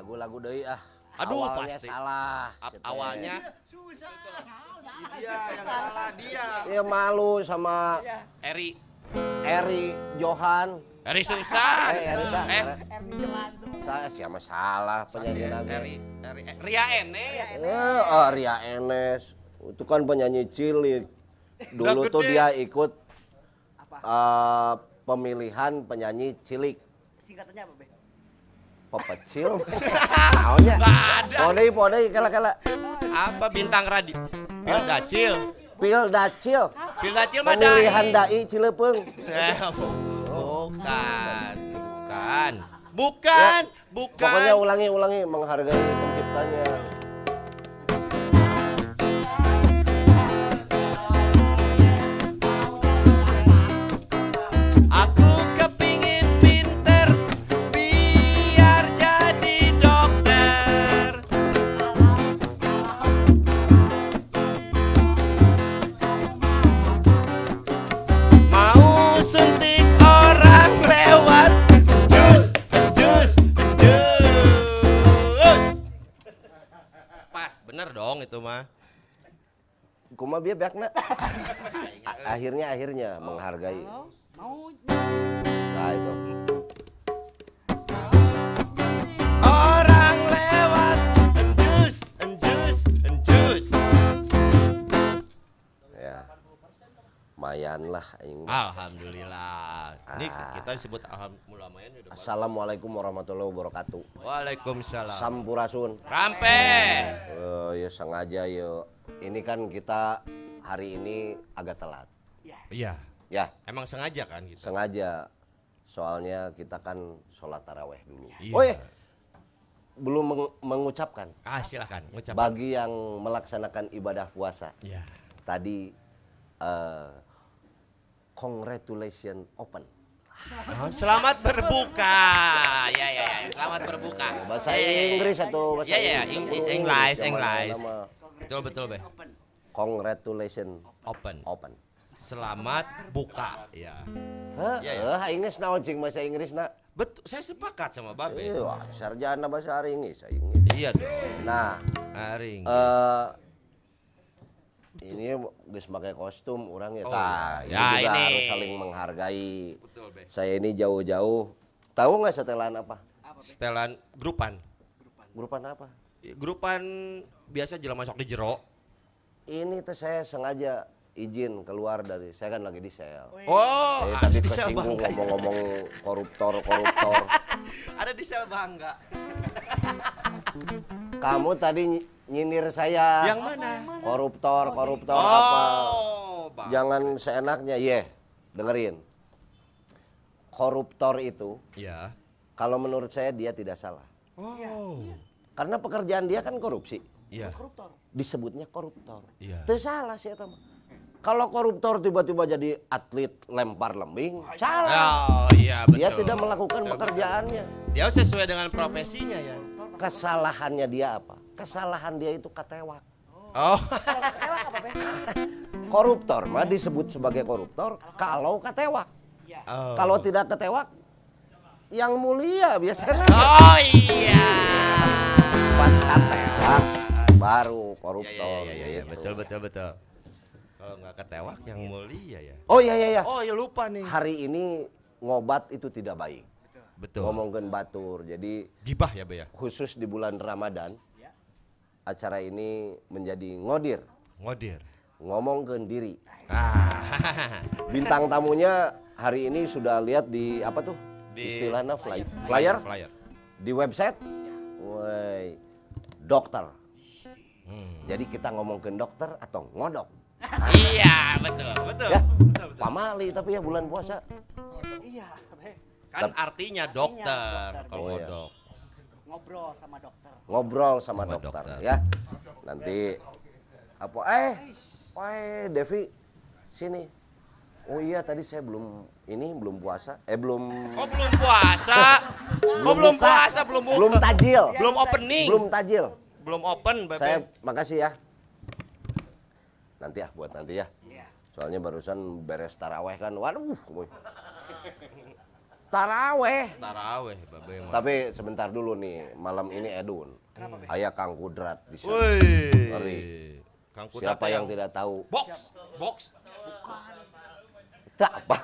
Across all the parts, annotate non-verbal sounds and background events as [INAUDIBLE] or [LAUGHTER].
Lagu-lagu deui ah. Aduh, Awalnya pasti. salah. Ap- Cet, awalnya dia yang salah dia. Ya malu sama Eri Eri Johan. Eri susah. Eh, Eri Sa- Eh, Saya siapa salah penyanyi Eri, naga. Eri, Eri, Ria Enes. Eh, oh, Ria Enes. Itu kan penyanyi cilik. Dulu tuh dia ikut eh, pemilihan penyanyi cilik. Singkatannya apa, Be? Pepecil. Naonnya? Ada. Podei, podei, kala-kala. Apa bintang radio? Pil Dacil. Pil Dacil. Pil Dacil mah Pemilihan dai. Cilepeung. Eh, [LAUGHS] bukan. Bukan. Bukan. Bukan. Pokoknya ulangi, ulangi menghargai penciptanya. Bener dong itu mah. Kuma biar biakna. [LAUGHS] A- akhirnya akhirnya menghargai. Mau Nah itu. Mayan lah aing. Alhamdulillah. Ini Ah. kita disebut alhamdulillah udah. Assalamualaikum warahmatullahi wabarakatuh. Waalaikumsalam. Sampurasun. Rampes. Eh, ya sengaja ya. Ini kan kita hari ini agak telat. Iya. Ya, Emang sengaja kan gitu. sengaja. Soalnya kita kan sholat taraweh dulu. Iya. Oh iya, belum meng- mengucapkan Ah silakan ngucap. bagi yang melaksanakan ibadah puasa. Iya. Tadi eh congratulation open. Ah, Selamat berbuka. Ya ya ya, selamat berbuka. Bahasa Ya, ya, ya. Inggris atau bahasa Ya ya, Inggris? English, English. Betul betul, Be. Congratulation Open. open. selamat buka ya. Hah? Iya, Eh, aing geus naon cing bahasa Inggris na? Betul, saya sepakat sama Babe. Wah, sarjana bahasa Inggris ge. Iya dong. Nah, Aring. eh ini geus pakai kostum orang ya. Oh, Tah, iya. ini Ya, juga ini. harus saling menghargai. Betul, Be. Saya ini jauh-jauh. Tahu nggak setelan apa? Setelan grupan. Grupan apa? Grupan biasa jelas masuk di jero. Ini tuh saya sengaja izin keluar dari saya kan lagi di sel. Oh, Saya ada tadi di sel kesinggung ngomong-ngomong koruptor koruptor. [LAUGHS] Ada di sel bangga. Kamu tadi nyindir saya. Yang mana? Koruptor, koruptor apa? Oh, Bang. Jangan seenaknya, ye. Dengerin. Koruptor itu, Ya. kalau menurut saya dia tidak salah. Oh. Karena pekerjaan dia kan korupsi. Iya. Disebutnya koruptor. Iya. Itu salah sih eta mah. Kalau koruptor tiba-tiba jadi atlet lempar lembing, salah. Oh, iya betul. Dia tidak melakukan pekerjaannya. Dia sesuai dengan profesinya ya. Kesalahannya dia apa? Kesalahan dia itu katewak. Oh. [LAUGHS] Koruptor mah disebut sebagai koruptor kalau katewak. Oh. Kalau tidak ketewak, yang mulia biasanya Oh iya. pas katewak baru koruptor. ya, ya, ya, ya, gitu. betul betul betul. Kalau nggak ketewak yang mulia ya. Oh iya iya iya. Oh ya lupa nih. Hari ini ngobat itu tidak baik. Betul. Ngomongin batur. Jadi Gibah ya, Be ya. khusus di bulan Ramadan acara ini menjadi ngodir, Ngodir. ngomongin diri. Ah. [LAUGHS] Bintang tamunya hari ini sudah lihat di apa tuh? Di- Istilahnya fly- flyer Flyer. di website. Woi, dokter. Hmm. Jadi kita ngomongin dokter atau ngodok. [LAUGHS] Iya, betul, betul. Ya, Betul, betul. pamali tapi ya bulan puasa. Iya, Be. Kan artinya dokter dokter, kalau Oh, iya. ngodok. ngobrol sama dokter. Ngobrol sama, Sama dokter, dokter. ya. Nanti apa eh eh Devi sini. Oh iya tadi saya belum ini belum puasa. Eh belum Oh belum puasa. [LAUGHS] Oh belum buka. puasa, belum buka. belum tajil. Belum opening. Belum tajil. Belum open, Bebe. Saya makasih ya. Nanti ya buat nanti ya. Iya. Soalnya barusan beres taraweh kan. Waduh. boy. Taraweh. Taraweh, Babe. Tapi sebentar dulu nih, malam ini Edun. Ayah Kang Kudrat di sana. Woi. Ngeri. Kang Kutat Siapa yang tidak tahu? box, box. Tak apa.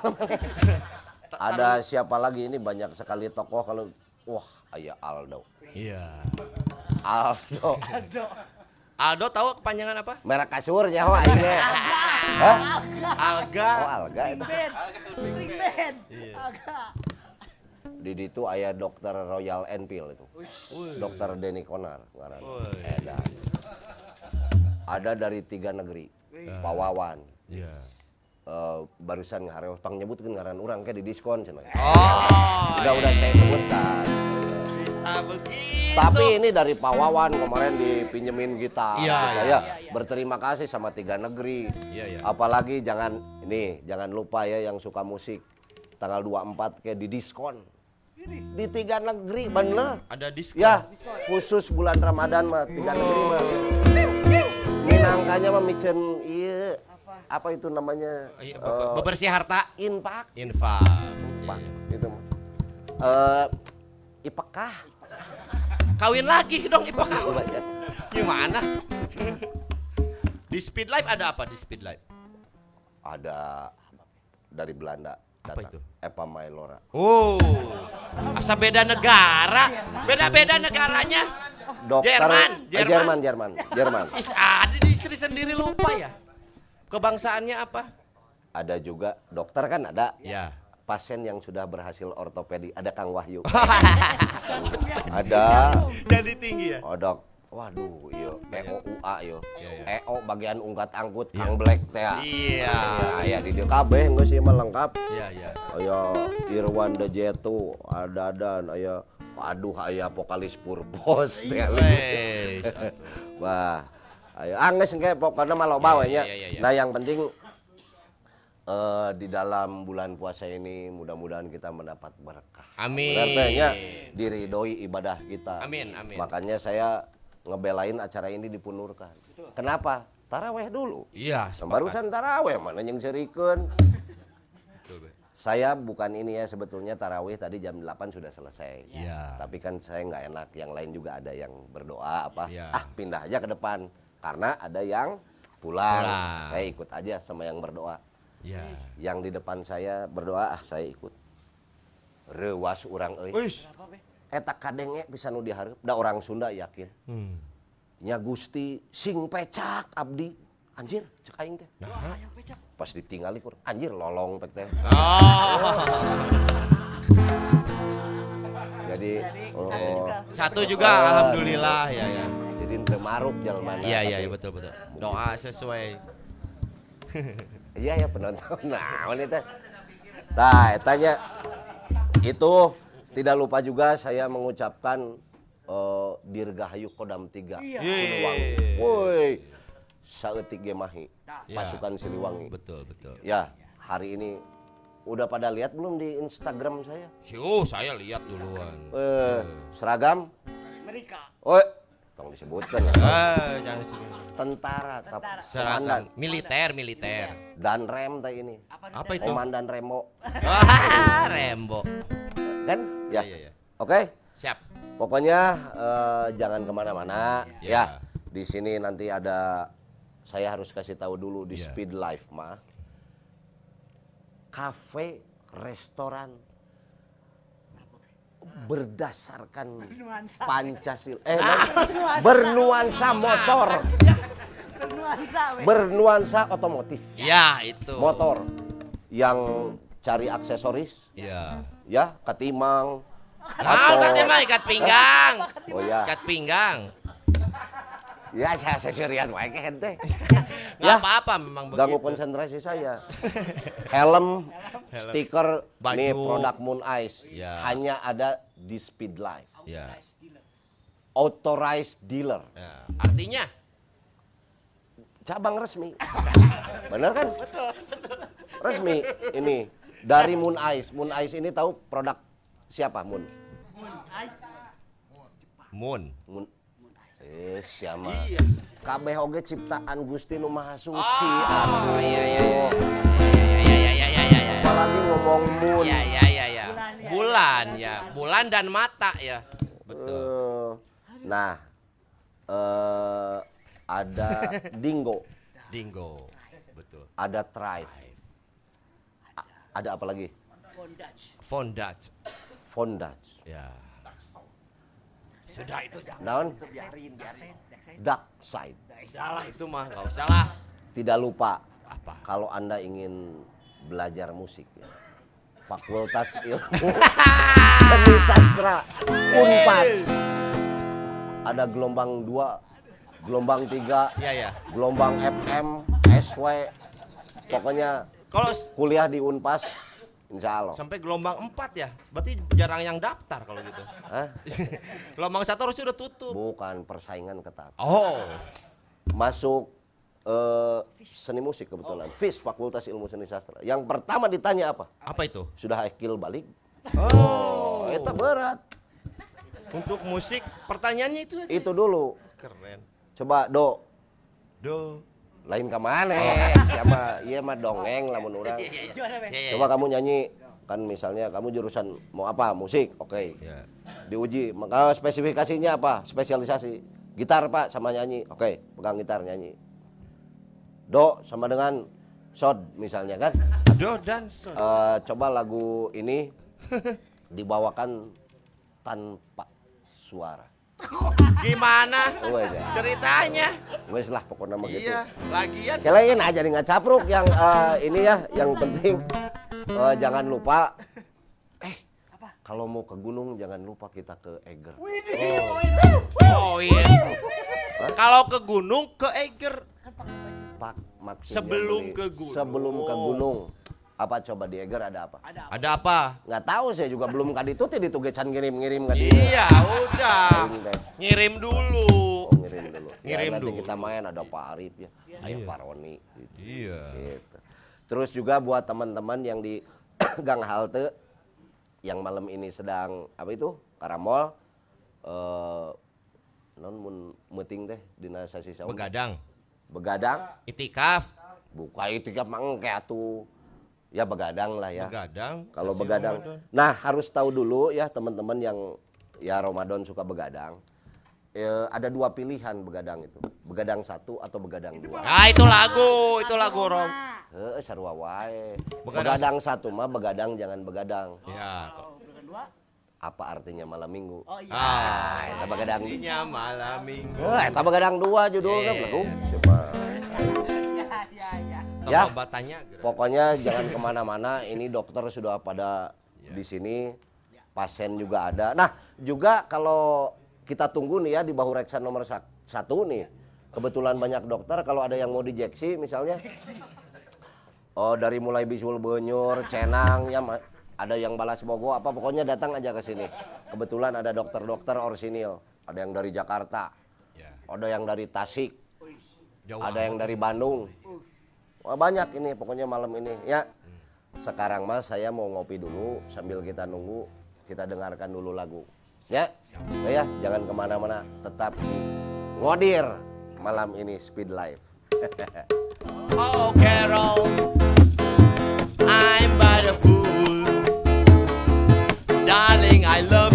Ada siapa lagi ini banyak sekali tokoh kalau wah ayah Aldo. Iya. Aldo. Aldo tahu kepanjangan apa? Merek kasur nyawa ini. Hah? Alga. Oh Alga ring band. Iya. Di itu ayah dokter Royal Enfield itu. Dokter Denny Konar ngaran. Edan. Ada dari tiga negeri. Pawawan. Iya. Eh, barusan ngareos pang nyebutkeun ngaran urang ke di diskon cenah. Oh. Udah udah saya sebutkan. Bisa begitu. Tapi ini dari Pawawan kemarin dipinjemin. Iya, saya iya, berterima kasih sama tiga negeri. Iya, iya. Apalagi jangan ini jangan lupa ya yang suka musik tanggal 24 kayak di diskon. Di tiga negeri bener. Ada diskon. Ya, khusus bulan Ramadan mah tiga negeri mah. Minangkanya mah micen iya apa itu namanya? Iya, Eh, be- Bebersih harta. infak. Infak. Pak, itu mah. Eh ipekah. Kawin lagi dong Ipa kau. Coba ya. Gimana? Di Speed Life ada apa di Speed Life? Ada dari Belanda Apa datang. itu? Epa Mailora. Oh, asa beda negara, beda-beda negaranya. Dokter Jerman, eh, Jerman. Jerman, Jerman, Jerman. Is ada di istri sendiri lupa ya. Kebangsaannya apa? Ada juga dokter kan ada. Ya. Pasien yang sudah berhasil ortopedi ada Kang Wahyu. [LAUGHS] ada Jadi tinggi ya. oh dok. Waduh, iyo EOUA yo. Iya, iya. EO bagian ungkat angkut Kang Black teh. ya. Iya. Aya di dieu kabeh geus ieu mah lengkap. Iya, iya. Aya Irwan De Jetu, ada dan aya waduh aya vokalis Purbos teh. Wes. [LAUGHS] Wah, ayo angges engke pokoknya mah loba we nya. iya, iya, iya. Nah, yang penting eh di dalam bulan puasa ini mudah-mudahan kita mendapat berkah. Amin. Berarti diridhoi ibadah kita. Amin, amin. Makanya saya ngebelain acara ini dipunurkan. Kenapa? taraweh dulu. Iya, Barusan taraweh mana yang Be. Saya bukan ini ya sebetulnya tarawih tadi jam 8 sudah selesai. Iya. Tapi kan saya nggak enak, yang lain juga ada yang berdoa apa. Iya. Ah pindah aja ke depan karena ada yang pulang. Pulang. Saya ikut aja sama yang berdoa. Iya. Yang di depan saya berdoa, ah saya ikut. Rewas orang euy. Eta kadenge bisa nu diharap. Da orang Sunda yakin. Hmm. Nya Gusti sing pecak abdi. Anjir, cek aing teh. Yang pecah. Pas ditinggali kur, anjir lolong pek teh. Oh. Jadi, oh, satu juga. Oh, alhamdulillah ya ya. jadi ente maruk jalan Iya iya iya, betul betul. Doa sesuai. Iya ya penonton. Nah, wanita. Nah, tanya itu tidak lupa juga saya mengucapkan eh, Dirgahayu Kodam 3 Iya. Siliwangi. Woi. Saeutik ge mahi. Ya. Pasukan Siliwangi. Betul betul. Ya, hari ini udah pada lihat belum di Instagram saya? Oh, saya lihat duluan. Eh, seragam? Amerika. Oh, tolong disebutkan ya. Ah, jangan sini. Tentara, Tentara. Seragam komandan militer militer. dan rem teh ini. Apa, Apa itu? Komandan Remo. [LAUGHS] Wah, Rembo. Kan? Iya Ya. iya iya. Oke. Siap. Pokoknya eh, jangan ke mana-mana Ya. ya. Di sini nanti ada saya harus kasih tahu dulu di Ya. Speed Life mah kafe, restoran berdasarkan Bernuansa. Pancasila eh non, bernuansa motor, Bernuansa, Be. bernuansa otomotif, Ya, itu. motor yang cari aksesoris Iya. Ya ketimang Mau katanya mah ikat pinggang. oh ya Ikat pinggang. ya saya seserian wae ke ente [LAUGHS] Ya. apa-apa memang begitu. ganggu konsentrasi saya. [LAUGHS] Helm, stiker, Baju. nih produk Moon Ice. Ya. Hanya ada di Speed Life. Ya. Authorized dealer, ya. Artinya cabang resmi. [LAUGHS] Bener kan? Resmi ini dari Moon Ice. Moon Ice ini tahu produk siapa Moon? Moon. Moon. Eh, siapa? Iya. Kabeh oge ciptaan Gusti Nu Maha Suci. Oh, iya iya iya. Iya iya iya iya iya iya. Apalagi ngomong Moon. Iya iya iya iya. Bulan, ya. Bulan ya. Bulan dan mata ya. Betul. Eh, nah, eh ada [LAUGHS] Dingo, Dingo. Betul. ada Thrive, A- ada apa lagi? Bondage. Fondage. Fondage, Ya. Sudah itu jangan. Naon? Dark Side. Udah lah itu mah nggak usah lah. Tidak lupa Apa? kalau anda ingin belajar musik, ya, Fakultas Ilmu [LAUGHS] Seni Sastra Unpas. Ada gelombang 2, gelombang 3, Iya ya. gelombang FM, SW. Pokoknya Kalau kuliah di Unpas, insya Allah. sampai gelombang 4 ya, berarti jarang yang daftar kalau gitu. Hah? [LAUGHS] gelombang satu harusnya udah tutup. Bukan persaingan ketat. Oh. Masuk eh, seni musik kebetulan. FIS Fakultas Ilmu Seni Sastra. Yang pertama ditanya apa? Apa itu? Sudah akil balik? Oh. Itu berat. Untuk musik pertanyaannya itu aja. Itu dulu. keren. Coba do Do. Lain ke mana? Siapa? Iya mah dongeng lamun orang. Gimana, Be? Ya, ya, Coba kamu nyanyi. Kan misalnya kamu jurusan mau apa? Musik. Oke. Ya. diuji. Maka spesifikasinya apa? Spesialisasi. Gitar pak sama nyanyi. Oke. Pegang gitar nyanyi. Do sama dengan sod misalnya kan? Do dan son. Eh, coba lagu ini dibawakan tanpa suara Gimana? Ya. ceritanya? Wes lah pokoknya mah gitu. Iya, lagian. Kalian aja nih nggak capruk yang eh, ini ya yang penting. Eh, jangan lupa. Eh kalau mau ke gunung jangan lupa kita ke Eger. Oh. Iya. Kalau ke gunung ke Eiger. Pak maksudnya Sebelum beli- ke gunung. sebelum ke gunung apa coba di Eger ada apa Ada apa? Ada apa? nggak tahu saya juga belum kadi itu tadi tuh gecan ngirim-ngirim kan Iya, udah. Ngirim dulu. Oh, ngirim dulu Ngirim ya, nanti dulu. kita main ada Pak Arif ya ayo Pak Roni gitu. Iya. Gitu. Terus juga buat teman-teman yang di [COUGHS] Gang Halte yang malam ini sedang apa itu karamol eh non mun meeting teh dina sasi saum Begadang. begadang, Itikaf, buka itu kan mangke atuh. Ya begadang lah ya. begadang. Kalau begadang. Ramadan. Nah, harus tahu dulu ya teman-teman yang ya Ramadan suka begadang. Eh, ada dua pilihan begadang itu. Begadang satu atau begadang dua. Ah, itu lagu, itu lagu Rom. Heeh, sarua wae. Begadang- Begadang satu mah begadang jangan begadang. Ya, kok. Oh, dua. Apa artinya malam minggu? Oh iya. Ah, eta begadang. Artinya malam minggu. Eh, eta begadang dua judulnya Iya. belum. Siapa? Ya. Obatannya gerak. Pokoknya jangan ke mana-mana. Ini dokter sudah pada di sini, pasien juga ada. Nah, juga kalau kita tunggu nih ya di bahu reksa nomor satu nih. Kebetulan banyak dokter kalau ada yang mau dijeksi misalnya. Oh dari mulai bisul benyur, cenang, ya ma- ada yang balas bogo apa pokoknya datang aja ke sini. Kebetulan ada dokter-dokter orsinil, ada yang dari Jakarta, Ya. ada yang dari Tasik, Jauh ada yang dari Bandung. Banyak ini pokoknya malam ini ya. Sekarang mas saya mau ngopi dulu sambil kita nunggu kita dengarkan dulu lagu. Ya, ya jangan ke mana-mana tetap di ngodir malam ini Speed Live. [LAUGHS] Oh, Carol, I'm but a fool. Darling, I love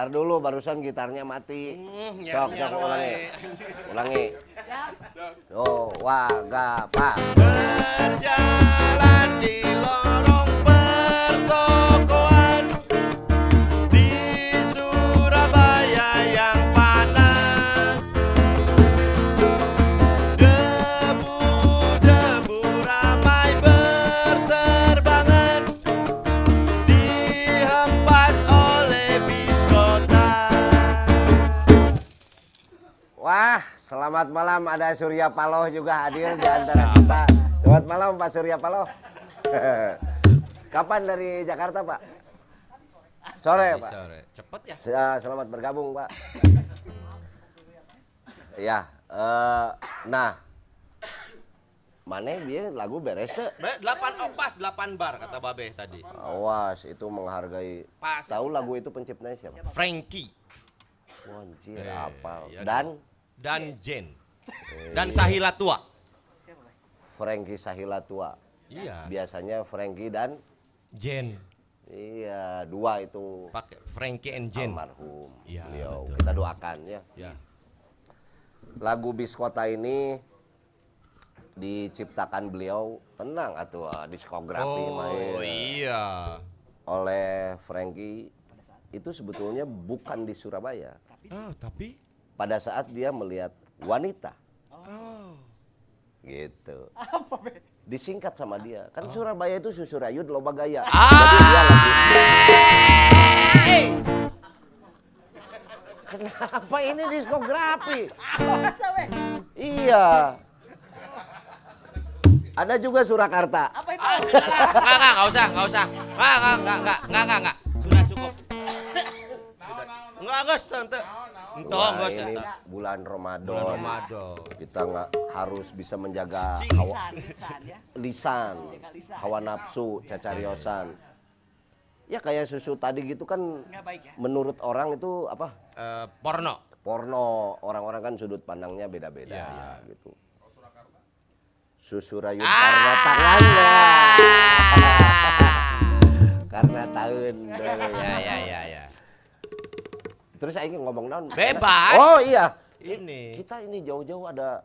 Ntar dulu barusan gitarnya mati. Hmm, Sok, nyar-nyar sok ulangi. wae. Ulangi. Oh, wagapa. Berjalan di lorong pertokoan selamat malam ada Surya Paloh juga hadir di antara kita. Selamat malam Pak Surya Paloh. [LAUGHS] Kapan dari Jakarta Pak? Sore Pak. Sore. Cepet ya Ya, selamat bergabung Pak. Ya, eh, nah, mana dia lagu beres tuh? Be- Delapan oh, pas delapan bar kata Babe tadi. Awas, itu menghargai. Pas. Tahu lagu itu penciptanya siapa? Frankie Wancir, Eh, apa? iya Dan dan Jen dan Sahila tua. Frankie Sahila tua. Iya. Biasanya Frankie dan Jen iya dua itu pakai Frankie and Jen. almarhum. Iya, Beliau. betul. Kita doakan ya. Ya. Lagu Bis Kota ini diciptakan beliau tenang atuh ah, diskografi Oh main iya. oleh Frankie itu sebetulnya bukan di Surabaya. Ah, tapi Pada saat dia melihat wanita oh. gitu. Apa be? Disingkat sama dia. Kan Surabaya itu susurayud loba gaya. Ah. Jadi dia lagi Kenapa ini diskografi? Masa be? Iya. Ada juga Surakarta. Apa itu? Ah. Enggak, enggak, enggak usah, enggak usah. Enggak, enggak, enggak, enggak, enggak, enggak, enggak. Sudah cukup. Sudah. Enggak, enggak, tante. Entoh, Wah, ini bulan Ramadan. Bulan Ramadan. Kita nggak harus bisa menjaga hawa, Lisan, lisan ya. lisan, hawa nafsu, cacariosan. Ya kayak susu tadi gitu kan baik ya. menurut orang itu apa? Eh, porno. Porno. Orang-orang kan sudut pandangnya beda-beda Iya, iya. gitu. Susu rayun Ah. karena tangannya. [LAUGHS] karena tahun. [LAUGHS] Ya, ya, ya, ya. Terus saya ingin ngomong naon? Bebas. Oh iya. Ini. Kita ini jauh-jauh ada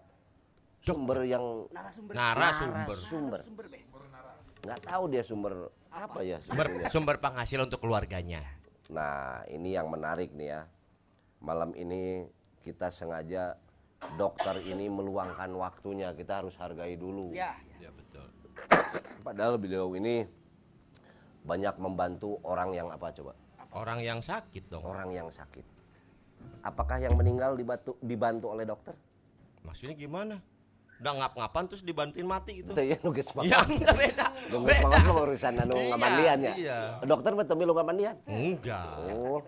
sumber yang Narasumber. Narasumber. sumber. Nggak tahu dia sumber apa ya Sumber, sumber penghasilan untuk keluarganya. Nah, ini yang menarik nih ya. Malam ini kita sengaja dokter ini meluangkan waktunya. Kita harus hargai dulu. Ya. Ya, betul. Padahal beliau ini banyak membantu orang yang apa coba? Orang yang sakit dong. Orang yang sakit. Apakah yang meninggal dibantu, dibantu oleh dokter? Maksudnya gimana? Udah ngap-ngapan terus dibantuin mati gitu. Itu ya nugas Ya, enggak beda. Nugas Beda. banget mah urusan anu Iya, ngamandian ya. iya. Dokter betul milu ngamandian. Enggak. Oh,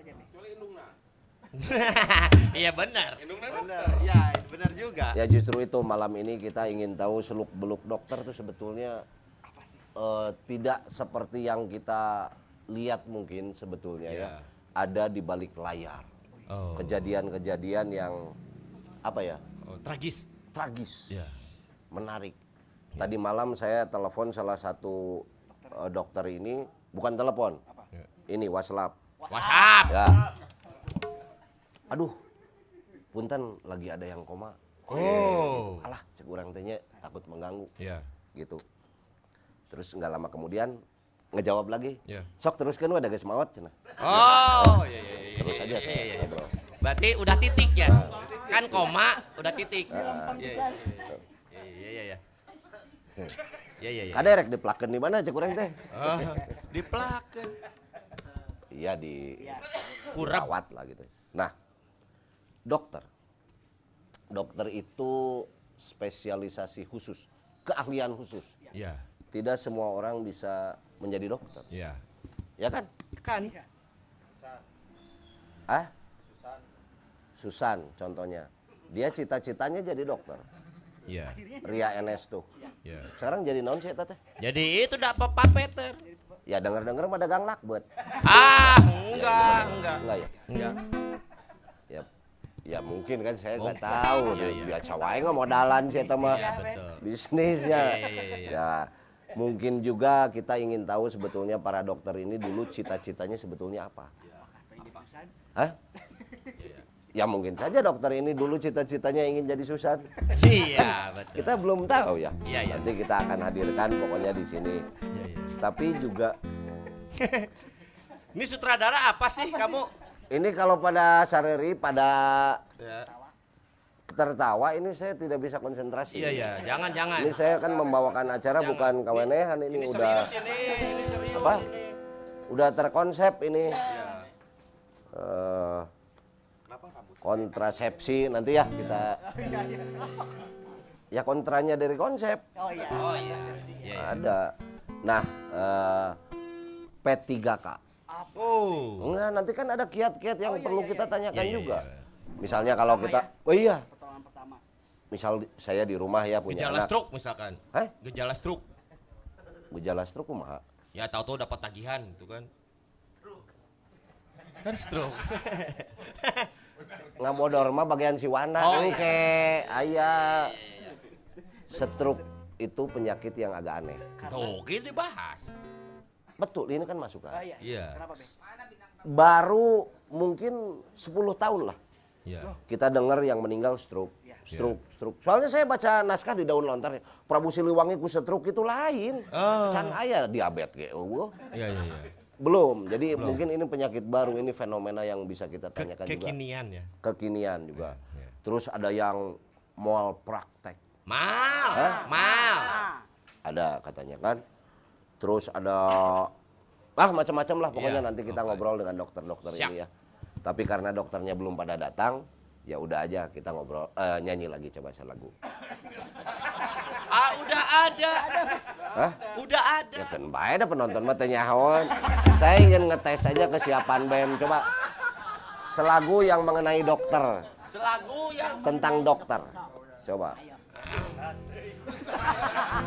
[LAUGHS] Iya benar. Benar. Ya, benar juga. ya justru itu malam ini kita ingin tahu seluk beluk dokter tuh sebetulnya eh, tidak seperti yang kita lihat mungkin sebetulnya ya. Iya. Ada di balik layar. Oh. Kejadian-kejadian yang apa ya? Oh, tragis. Tragis. Ya. menarik. Tadi malam saya telepon salah satu eh, dokter ini, bukan telepon, Ya. ini WhatsApp. WhatsApp. Ya. Aduh, punten lagi ada yang koma. Oh. Alah, cek orang tanya takut mengganggu, Ya. gitu. Terus nggak lama kemudian ngejawab lagi. Ya. Sok teruskan ada guys mawat cenah. Oh, iya iya iya. Terus iya, aja iya, iya, iya. Berarti udah titik ya? Kan koma, udah titik. Iya iya iya iya. iya. Iya iya iya. Kada rek diplakeun di mana cek urang teh? Oh, diplaken. Iya di Ya. Kurap. rawat lah gitu. Nah, dokter. Dokter itu spesialisasi khusus, keahlian khusus. Iya. Tidak semua orang bisa menjadi dokter, Iya. ya kan? Kan. Ah? Susan contohnya. Dia cita-citanya jadi dokter. Iya. Ria NS tuh. Iya. Sekarang jadi naon sih teh? Jadi itu Pak Peter. Ya denger-denger mah dagang lakbet. Ah, enggak, enggak. Enggak ya? Enggak. Ya ya mungkin kan saya nggak Mungkin. tahu. Iya, iya. Biasa wae nggak modalan sih eta mah. Iya, bisnisnya. Iya, iya, iya, iya. Ya, mungkin juga kita ingin tahu sebetulnya para dokter ini dulu cita-citanya sebetulnya apa? Hah? Ya mungkin saja dokter ini dulu cita-citanya ingin jadi Susan. Iya, betul. Kita belum tahu ya. Iya, iya. Nanti kita akan hadirkan pokoknya di sini. Iya, iya. Tapi juga [LAUGHS] Ini sutradara apa sih kamu? ini kalau pada sareri pada Ya. Tertawa ini saya tidak bisa konsentrasi. Iya, iya, jangan jangan. Ini saya kan membawakan acara Jangan. bukan kawenehan ini, Ini udah serius ini, ini serius apa? ini. Udah terkonsep ini. Iya. Eh, Kenapa rambut? kontrasepsi nanti ya kita ya kontranya dari konsep Oh iya. Oh iya. Iya. iya. ada nah eh, P3K Oh. enggak nanti kan ada kiat-kiat yang perlu kita tanyakan Iya, iya, juga iya. misalnya kalau kita oh iya. Misal saya di rumah ya punya Gejala anak stroke misalkan. Hah? Gejala stroke. gejala stroke kumaha Ya tahu-tahu dapat tagihan gitu kan. Kan stroke. [LAUGHS] ngamodor mah bagian siwana Oh, iya. engke aya stroke itu penyakit yang agak aneh Tuh, gitu dibahas. betul ini kan masukan Oh iya. Iya. Kenapa baru mungkin 10 tahun lah Iya. Kita dengar yang meninggal stroke. Stroke, stroke. Soalnya saya baca naskah di daun lontar, Prabu Siliwangi ku stroke itu lain. Oh. Can aya diabetes ge eueuh. Iya, iya, iya. Belum. Jadi mungkin ini penyakit baru, ini fenomena yang bisa kita Ke- tanyakan juga. kekinian ya. Kekinian juga. Iya, Terus ada yang mal praktek. Mal, Hah? mal. Ada katanya kan. Terus ada ah macam-macam lah pokoknya Iya, nanti kita ngobrol dengan dokter-dokter ini ya. Tapi karena dokternya belum pada datang, ya udah aja kita ngobrol eh, nyanyi lagi coba lagu. Ah, udah ada. Hah? Udah ada. Ya kan bae ada penonton mah teu nyahoan. Saya ingin ngetes aja kesiapan band. Coba selagu yang mengenai dokter, Selagu yang tentang dokter. Coba.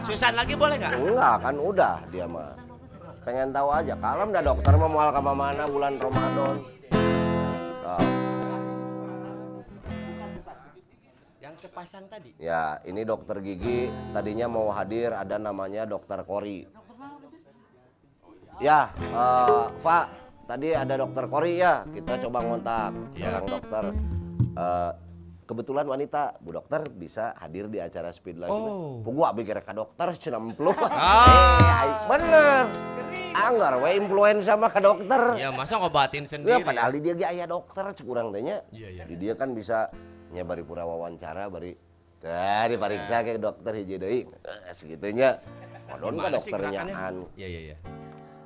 Susan lagi boleh nggak? Enggak kan udah dia mah. Pengen tahu aja kalem dah dokter mah moal ka mana bulan Ramadan. Tuh. Yang kepasang tadi. Ya, ini dokter gigi tadinya mau hadir ada namanya dokter Kori. Ya, eh, Pak, tadi ada dokter Kori ya. Kita coba ngontak Ya. orang dokter. Eh, kebetulan wanita, Bu Dokter bisa hadir di acara Speed lagi. Oh. Pugu abi kira ka dokter cenah emplu. [LAUGHS] Ah. Eh, bener. Anggar we influenza mah ka dokter. Ya masa ngobatin Ya sendiri. padahal di dia ge aya dokter cek urang teh nya. Iya, iya. Di dia kan bisa nya bari pura wawancara bari tah dipariksa ke dokter hiji deui. Eh, segitunya. Wadon ka Gimana sih dokternya an. Iya, iya, iya.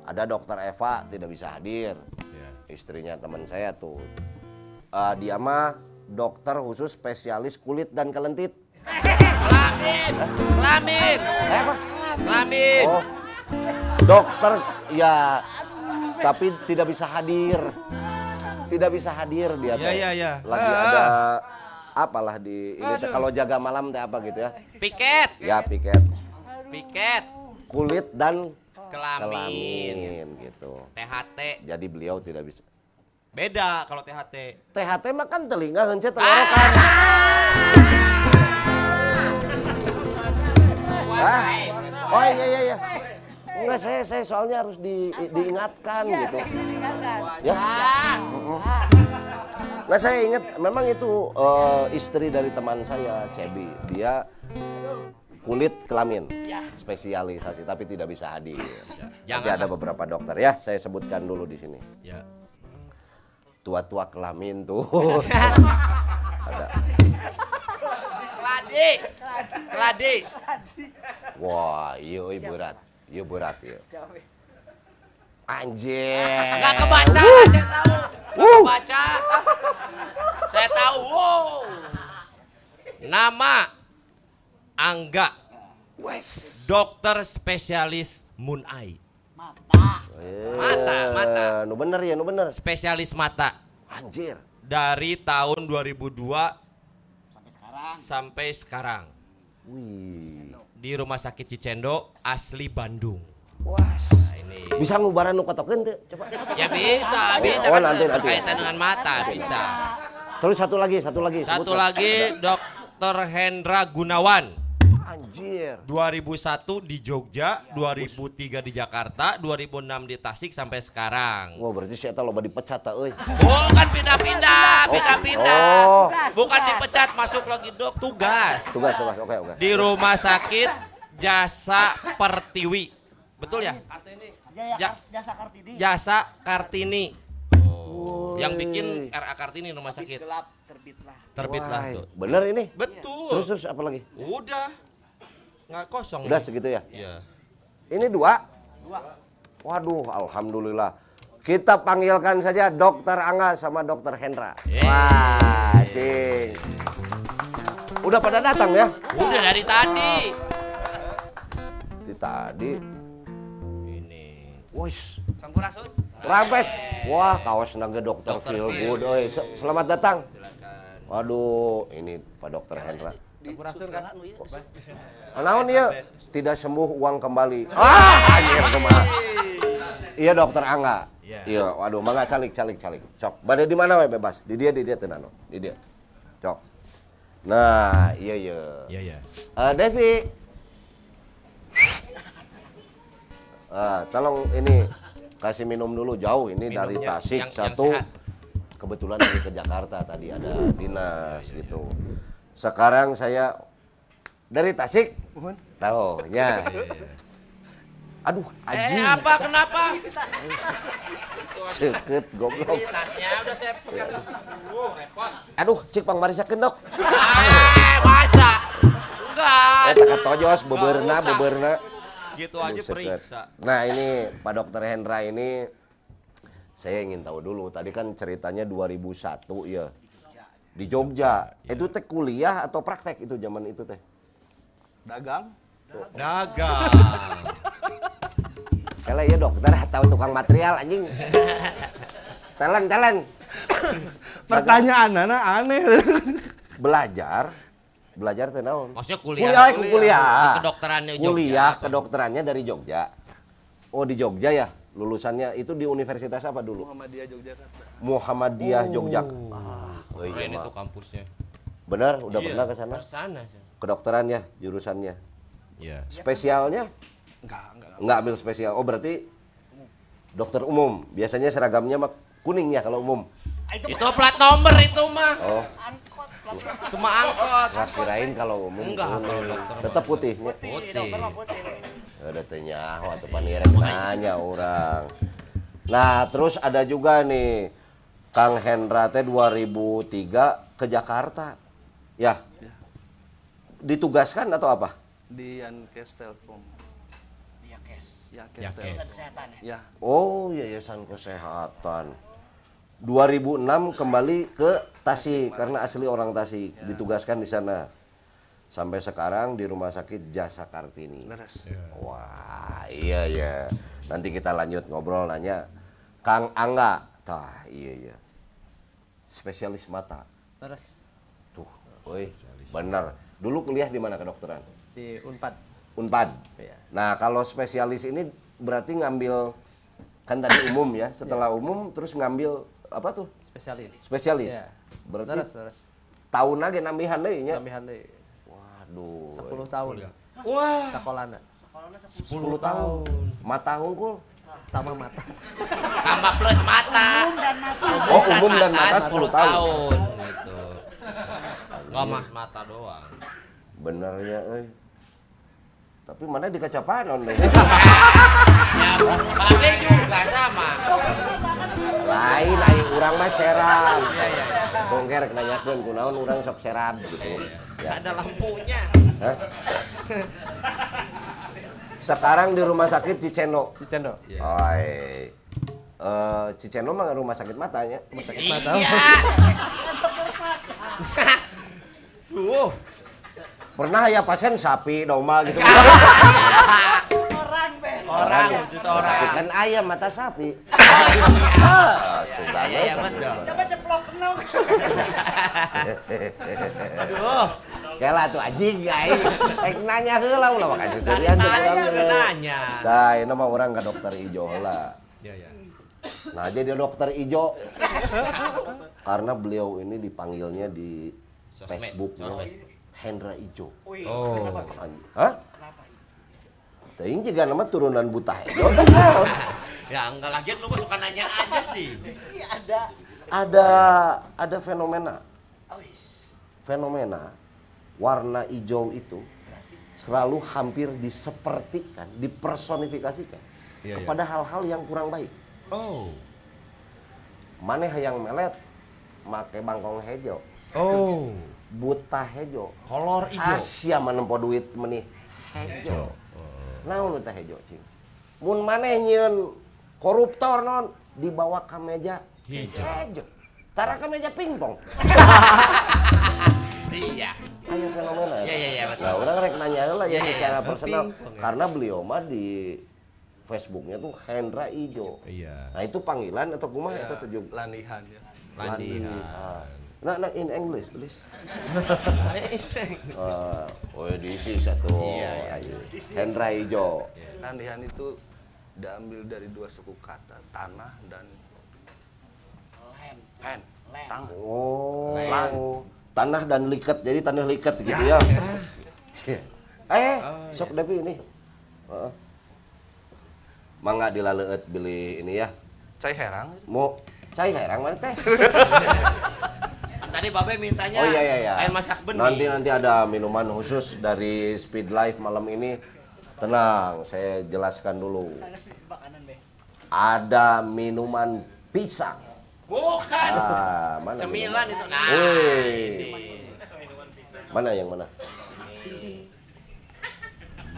Ada dokter Eva tidak bisa hadir. Iya. Istrinya teman saya tuh. Eh, dia mah dokter khusus spesialis kulit dan kelentit. Kelamin, kelamin, Eh apa? kelamin. Oh. Dokter ya tapi tidak bisa hadir. Tidak bisa hadir dia teh. iya, iya. Lagi Ah. ada apalah di ini kalau jaga malam teh apa gitu ya. Piket, Ya piket piket, kulit dan kelamin, kelamin gitu. THT. Jadi beliau tidak bisa. Beda kalau THT. THT mah kan telinga heunceu tenggorokan. Hah? Oh iya iya iya. Enggak saya saya soalnya harus di, diingatkan gitu. Ya. Nah saya ingat memang itu eh, istri dari teman saya Cebi. Dia kulit kelamin spesialisasi tapi tidak bisa hadir. Tapi Jangan ada beberapa dokter ya saya sebutkan dulu di sini. Ya. Tua-tua kelamin tuh. [LAUGHS] ada. Keladi, keladi. Wah, iya euy berat. Iya berat ya. Anjir. Nggak kebaca, saya tahu. Nggak kebaca. Saya tahu. Wow. Nama Angga, Wes. dokter spesialis Moon Eye. Mata. Mata, mata. Eh, Nu bener ya, nu bener. Spesialis mata Anjir. dari tahun 2002 Sampai sekarang. sampai sekarang Wih. di Rumah Sakit Cicendo asli Bandung. Was. Nah, ini Bisa ngubaran nu kotokeun teu? Coba. ya bisa, bisa Oh, kan nanti, nanti. berkaitan dengan mata bisa. Terus satu lagi, satu lagi. Satu sebut. lagi Dokter Hendra Gunawan. Anjir. 2001 di Jogja, 2003 di Jakarta, 2006 di Tasik sampai sekarang. Wah, berarti si eta loba dipecat ta euy. Bukan pindah-pindah, pindah-pindah. Oh. Bukan dipecat, masuk lagi dok, tugas. Tugas, tugas. Oke, oke. Di rumah sakit Jasa Pertiwi. Betul ya? Jaya Ja- Kar- Jasa Kartini. Jasa Kartini. Yang bikin RA Kartini rumah Habis sakit. gelap terbitlah. Terbitlah tuh. Bener ini. Betul. Terus terus apa lagi? Udah. Nggak kosong. Udah nih. segitu ya. Iya. Ini dua. Dua. Waduh, alhamdulillah. Kita panggilkan saja Dokter Angga sama Dokter Hendra. Yeay. Wah, cing. Udah pada datang ya? Udah dari tadi. Di tadi. Wis, Sampurasun. Rampes. Wah, kaos naga Dokter. Feel. Good. Oi, se- selamat datang. Silakan. Waduh, ini Pak Dokter Hendra. Sampurasun kan? Naon ya? Tidak sembuh uang kembali. Ah, anjir kumaha. Iya Dokter Angga. Iya. Iya, waduh, mangga calik calik calik. Cok. Bade di mana we bebas? Di dia di dia tenan. Di dia. Cok. Nah, iya iya. Iya, iya. Eh, Devi. Ah, tolong ini kasih minum dulu jauh ini dari Minumnya Tasik yang- yang satu sehat. kebetulan lagi ke Jakarta tadi ada dinas gitu. Sekarang saya dari Tasik, tahu ya. Aduh, Eh anjing, apa kenapa? seket goblok. Ini tasnya udah saya pegang. Wow, repot. Aduh, cik Pang Marisa kendok. Eh, masa? Enggak. Eh, takat tojos, beberna, beberna. Gitu aja periksa. Nah ini Pak Dokter Hendra ini saya ingin tahu dulu. Tadi kan ceritanya 2001 ya di Jogja. Itu teh kuliah atau praktek itu zaman itu teh? dagang Dagang. [LAUGHS] Kalau ya dokter tahu tukang material anjing. [LAUGHS] Teleng teleng. pertanyaan anak aneh Belajar, belajar teh naon? Maksudnya Kuliah, kuliah. kuliah. kuliah. Kedokterannya Jogja. Kuliah kedokterannya dari Jogja. Oh di Jogja ya lulusannya itu di universitas apa dulu? Muhammadiyah Yogyakarta Muhammadiyah Yogyakarta. Ah, oh iya, Keren mah. itu kampusnya. Benar, udah Iya, pernah ke sana? Ke sana sih. Kedokteran ya jurusannya. Iya. Spesialnya enggak enggak nggak ambil spesial. Oh berarti dokter umum. Biasanya seragamnya mah kuning ya kalau umum. Itu plat nomor itu mah. Oh, Itu mah angkot. nggak kirain kalau umum. Enggak, kalau dokter mah. Tetap putihnya. Putih. Ada tanya, waktu panirek nanya orang. Nah, terus ada juga nih Kang Hendra teh 2003 ke Jakarta. Ya. Ditugaskan atau apa? di Yankes Telkom Iya, kes. Yankes Yankes. Telkom Kesehatan ya. ya Oh, Yayasan Kesehatan. 2006 kembali ke Tasik karena asli orang Tasik, ditugaskan di sana. Sampai sekarang di Rumah Sakit Jasa Kartini. beres Wah, iya ya. Nanti kita lanjut ngobrol nanya Kang Angga. Tah, iya iya. Spesialis mata. Terus Tuh, woi, bener. Dulu kuliah di mana kedokteran? di Unpad. Unpad. Iya. Nah, kalau spesialis ini berarti ngambil kan tadi umum ya. Setelah umum terus ngambil apa tuh? Spesialis. Spesialis. Iya. Berarti Terus terus. tahun lagi nambihan deui nya. Tambahan deui Waduh. 10 tahun. Wah, Sekolahna 10 tahun. Mata hungkul. sama mata. tambah plus mata. Oh, umum dan mata 10 tahun. tahun. Gitu. Enggak mah mata doang. Bener ya, euy. Tapi mana di kacapanon deh. [LAUGHS] Ya, Babe juga sama. Lain lain urang mah seram. Iya, iya. Bongker nanyakeun kunaon urang sok seram gitu. Ya. ada lampunya. Hah? Sekarang di rumah sakit Cicendo. Di Cendo. Oi. Eh, Cicendo mah rumah sakit matanya. Rumah sakit mata. Iya. Duh. Pernah ya pasien sapi, domba gitu. [LAUGHS] Orang, khusus Tapi orang. kan ayam mata sapi. Sudah Iya, iya, betul. Coba ceplok kenok. Aduh. Kela tuh anjing guys. Ek nanya heula ulah makasih Tadi cerian tanya udah nanya. Nah, ini mah orang ke dokter Ijo lah. Iya, iya. Nah, jadi dokter Ijo karena beliau ini dipanggilnya di Sosmed, Facebook sosmed. Hendra Ijo. Oh. Hah? Teuing juga nama turunan buta Ijo. [LAUGHS] Ya enggak lagi lu mah suka nanya aja sih. Iya, ada. ada ada fenomena. Oh. Fenomena warna hijau itu selalu hampir disepertikan, dipersonifikasikan Iya, kepada hal-hal yang kurang baik. Oh. Maneh yang melet make bangkong hejo, Oh. buta hejo. Kolor hijau. Asia menempo duit menih hejo. Naon teh hejo cing? Mun maneh nyieun koruptor non dibawa ke meja Hijau. hejo. Tara ke meja pingpong. [LAUGHS] Iya. Ayo fenomena. Iya, iya, iya, betul. Nah, orang rek nanya lah ya iya, secara personal Pingpong, ya. karena beliau mah di Facebooknya tuh Hendra Ijo. Iya. Nah itu panggilan atau kumaha Ya, teh Jung? lanihan ya Landihan. Ah. Nah, nah in English please. [LAUGHS] Uh, oh this is satu. Iya, iya. Hendra Ijo. lanihan itu diambil dari dua suku kata tanah dan hen Lem. tanah Oh. Tanah dan liket. Jadi tanah liket gitu ya. [LAUGHS] eh, sok Devi ini. Heeh. Mangga dilaleueut beli ini ya. saya herang Mau Cai herang mana teh? [LAUGHS] Tadi Babe mintanya Oh iya iya iya. air masak benih. Nanti nanti ada minuman khusus dari Speed Life malam ini. Tenang, saya jelaskan dulu. Ada minuman pisang. Bukan. Ah, mana? Cemilan minuman? itu. Nah, ini. Mana yang mana?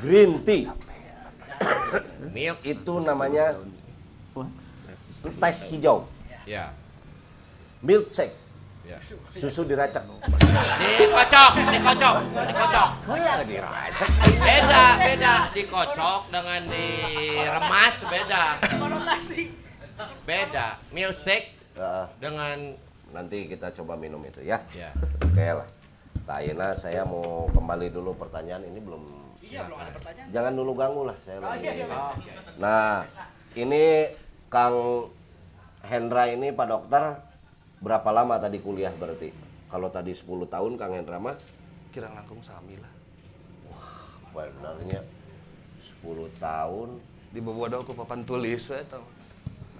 Green tea. Milk. Itu namanya teh hijau. Ya. Milkshake. Ya. Susu diracak. Dikocok, dikocok, dikocok. Kayak diracak. Beda, beda. Dikocok dengan diremas beda. Konotasi. Beda. Milkshake Ah, dengan nanti kita coba minum itu ya. ya. Oke lah. Nah, Ayeuna saya mau kembali dulu pertanyaan ini belum. Iya belum ada pertanyaan. Jangan dulu ganggu lah saya Oh, lagi. iya, iya, Bang. Nah, ini Kang Hendra ini Pak Dokter berapa lama tadi kuliah berarti? Kalau tadi 10 tahun Kang Hendra mah Kira langkung sami lah. benernya 10 tahun Di Bobodo aku papan tulis we tau.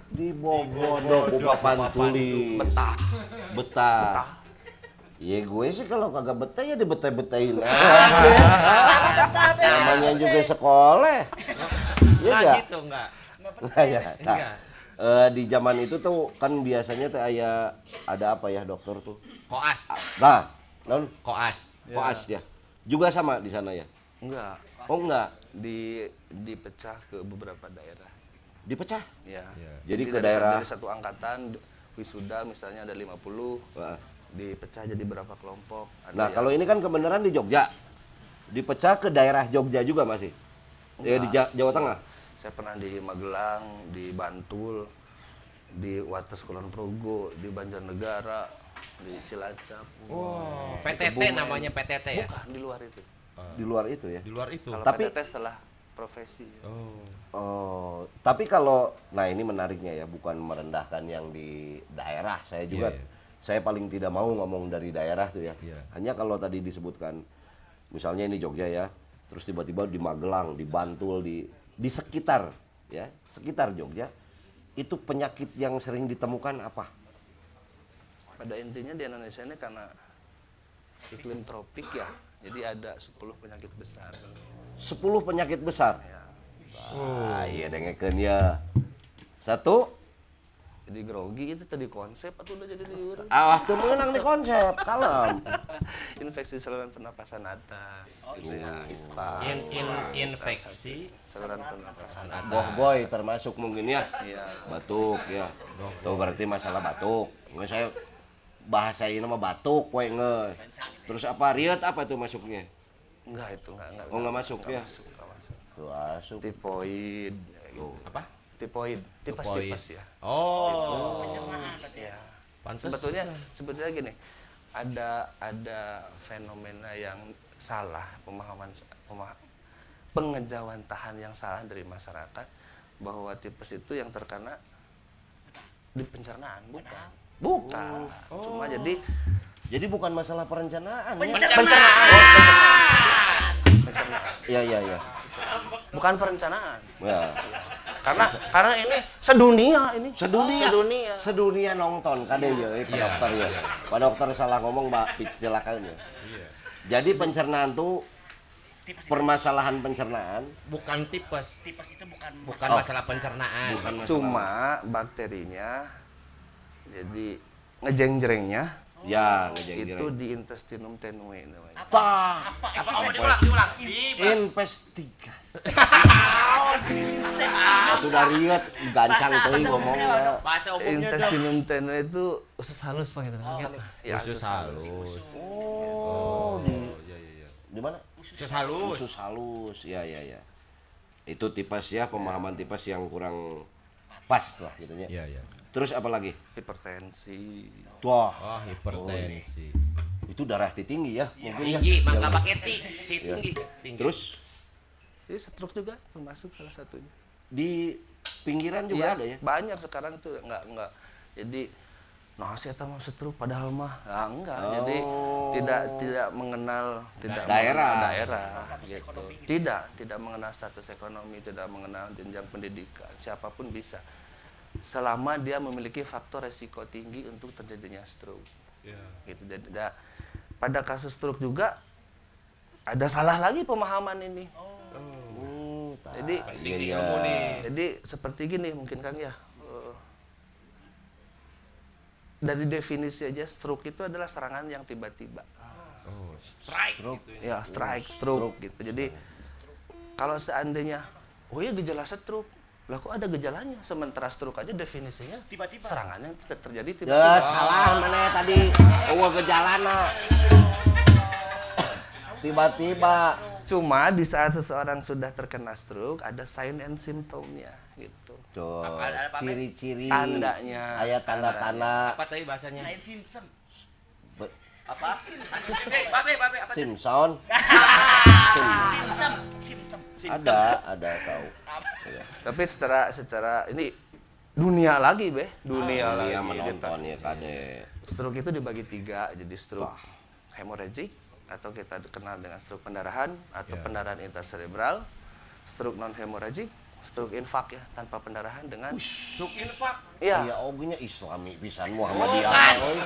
di Bobodo ku papan tulis. Betah. Betah. Iya gue sih kalau kagak betah ya dibetah-betahin. Namanya juga sekolah. Iya enggak? gitu enggak? Nah, ya. Enggak. Eh, di zaman itu tuh kan biasanya tuh aya ada apa ya dokter tuh? Koas. Nah, non Koas. koas ya. Juga sama di sana ya? Enggak. Oh enggak, Di dipecah ke beberapa daerah. dipecah. Ya. Jadi ke dari, daerah- dari satu angkatan wisuda misalnya ada 50 Wah. dipecah jadi berapa kelompok. Ada Nah, kalau ini kan kebenaran di Jogja. Dipecah ke daerah Jogja juga masih. Ya di Ja- Jawa Tengah. Saya pernah di Magelang, di Bantul, di Wates Kulon Progo, di Banjarnegara, di Cilacap. Oh, PTT namanya PTT ya? Bukan di luar itu. Di luar itu ya. Di luar itu. Kalau Tapi- PTT setelah profesi. Oh. Oh, tapi kalau nah ini menariknya ya, bukan merendahkan yang di daerah. Saya juga Iya, iya. saya paling tidak mau ngomong dari daerah tuh ya. Iya. Hanya kalau tadi disebutkan misalnya ini Jogja ya, terus tiba-tiba di Magelang, di Bantul, di di sekitar ya, sekitar Jogja itu penyakit yang sering ditemukan apa? Pada intinya di Indonesia ini karena iklim tropik ya, jadi ada 10 penyakit besar. 10 penyakit besar. Ya. Ah, iya dengekeun ya. Satu, Jadi grogi itu tadi konsep atau udah jadi liur? awas tuh menang di konsep, kalem. [LAUGHS] Infeksi saluran pernapasan atas. gitu ya, ispa. In, in, infeksi Saluran pernapasan atas. Boh boy termasuk mungkin ya. Iya. Batuk ya. Tuh berarti masalah batuk. Nggak saya bahasa ini mah batuk we nge. Terus apa riet apa tuh masuknya? Enggak itu enggak enggak. Oh, enggak masuk ya? Masuk, enggak masuk. Tuh masuk. Tipoid. ya apa? Tipoid, tipas Tipoid. tipas ya. Oh. Ya. Pantes. Sebetulnya sebetulnya gini, ada ada fenomena yang salah pemahaman pema- pengejauhan tahan yang salah dari masyarakat bahwa tipes itu yang terkena di pencernaan bukan bukan cuma jadi Jadi bukan masalah perencanaan ya. pencernaan pencernaan Iya iya iya. bukan perencanaan Ya. Karena karena ini sedunia ini Sedunia. sedunia Sedunia nonton kade ya, eh, Pak Iya, dokter ya. Pak dokter salah ngomong Mbak pitch jelakannya. Jadi pencernaan tuh permasalahan pencernaan Bukan tipes. Tipes itu bukan Bukan Oh. masalah pencernaan. bukan masalah. cuma bakterinya jadi ngejeng-jengnya ya itu ngejeng di intestinum tenue namanya. apa? Apa? Oh, diulang, diulang. Di- Investigasi. Sudah riet gancang teuing ngomongnya. Bahasa umumnya dong. Intestinum tenue itu usus halus pak gitu. Ya, Usus halus. Oh, di Iya, iya, iya. di mana? Usus halus. Usus halus. Ya ya ya. Itu tipes ya, pemahaman tipes yang kurang pas lah gitu ya. Iya, iya. Terus apa lagi? Hipertensi. Wah, Oh, hipertensi. itu darah tinggi ya, mungkin ya. Tinggi, mangga baketi. Tinggi. Tinggi. Terus Jadi stroke juga termasuk salah satunya. di pinggiran juga Iya, ada ya? Banyak sekarang tuh nggak nggak. Jadi nah saya tahu mau stroke padahal mah nah, enggak. Jadi Oh. tidak tidak mengenal tidak Daerah. mengenal daerah gitu. Tidak tidak mengenal status ekonomi, tidak mengenal jenjang pendidikan. Siapa pun bisa. selama dia memiliki faktor resiko tinggi untuk terjadinya stroke. Gitu. Jadi, da- pada kasus stroke juga ada salah lagi pemahaman ini. Hmm, Jadi Iya, iya. jadi seperti gini mungkin Kang ya. eh, dari definisi aja stroke itu adalah serangan yang tiba-tiba. Strike. gitu ya. Ya, strike, stroke gitu. Jadi kalau seandainya oh iya gejala stroke, lah kok ada gejalanya? Sementara stroke aja definisinya Tiba-tiba. serangan yang ter- terjadi Ya tiba-tiba. salah mana tadi. Oh gejalana. Tiba-tiba. Cuma di saat seseorang sudah terkena stroke ada sign and symptomnya gitu. Tuh, ciri-ciri. Tandanya. Ayat tanda-tanda Apa tadi bahasanya? Sain Simpson. Be- Apa? Eh, Babe, babe, apa? Simpson. Simptom. Simptom. Ada, ada tahu. Iya. Tapi secara secara ini dunia lagi be, dunia lagi. Dia gitu. menonton ya kade. Stroke itu dibagi tiga, jadi stroke hemorrhagic atau kita kenal dengan stroke pendarahan atau pendarahan intercerebral, stroke non hemorrhagic, stroke infak ya tanpa pendarahan dengan Stroke infak. Ya iya ogenya Islami pisan Muhammadiyah. euy.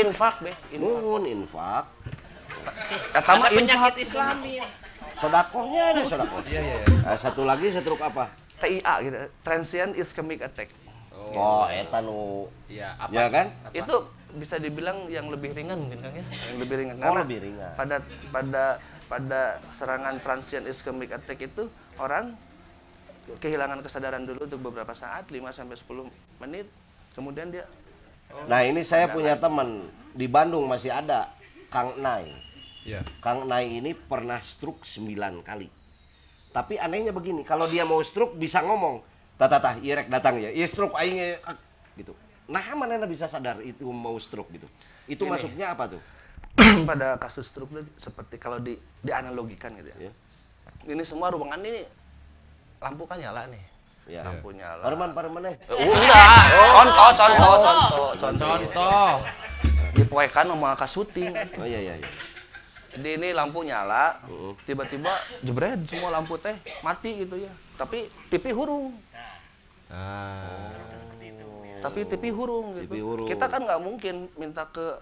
infak be, infak. Nuhun infak. Eta mah Ada penyakit Islami. Sodakohnya ada sodakoh. Iya, iya. Nah, satu lagi stroke apa? TIA gitu, transient ischemic attack. Oh, eta nu Iya, apa? ya kan? Itu bisa dibilang yang lebih ringan mungkin Kang ya, yang lebih ringan. Oh, Karena lebih ringan. Pada pada pada serangan transient ischemic attack itu orang kehilangan kesadaran dulu untuk beberapa saat, 5 sampai 10 menit. Kemudian dia Nah, ini saya punya teman di Bandung masih ada Kang Nai. Iya. Kang Nai ini pernah stroke 9 kali. Tapi anehnya begini, kalau dia mau stroke bisa ngomong, "Tata irek datang ya. Iya stroke aing eh," gitu. Nah, mana bisa sadar itu mau stroke gitu. Itu masuknya apa tuh? [CLEARS THROAT] pada kasus stroke itu seperti kalau di dianalogikan gitu ya. Ya. Ini semua ruangan ini lampu kan nyala nih. Ya. Lampu nyala. Parman parman eh. Eh, Enggak, contoh, contoh, contoh, contoh. Contoh. Dipoekan sama syuting. Oh iya iya iya. Jadi ini lampu nyala, tiba-tiba jebret semua lampu teh mati gitu ya. Tapi TV hurung, Ah. Tapi TV hurung gitu. TV hurung. Kita kan nggak mungkin minta ke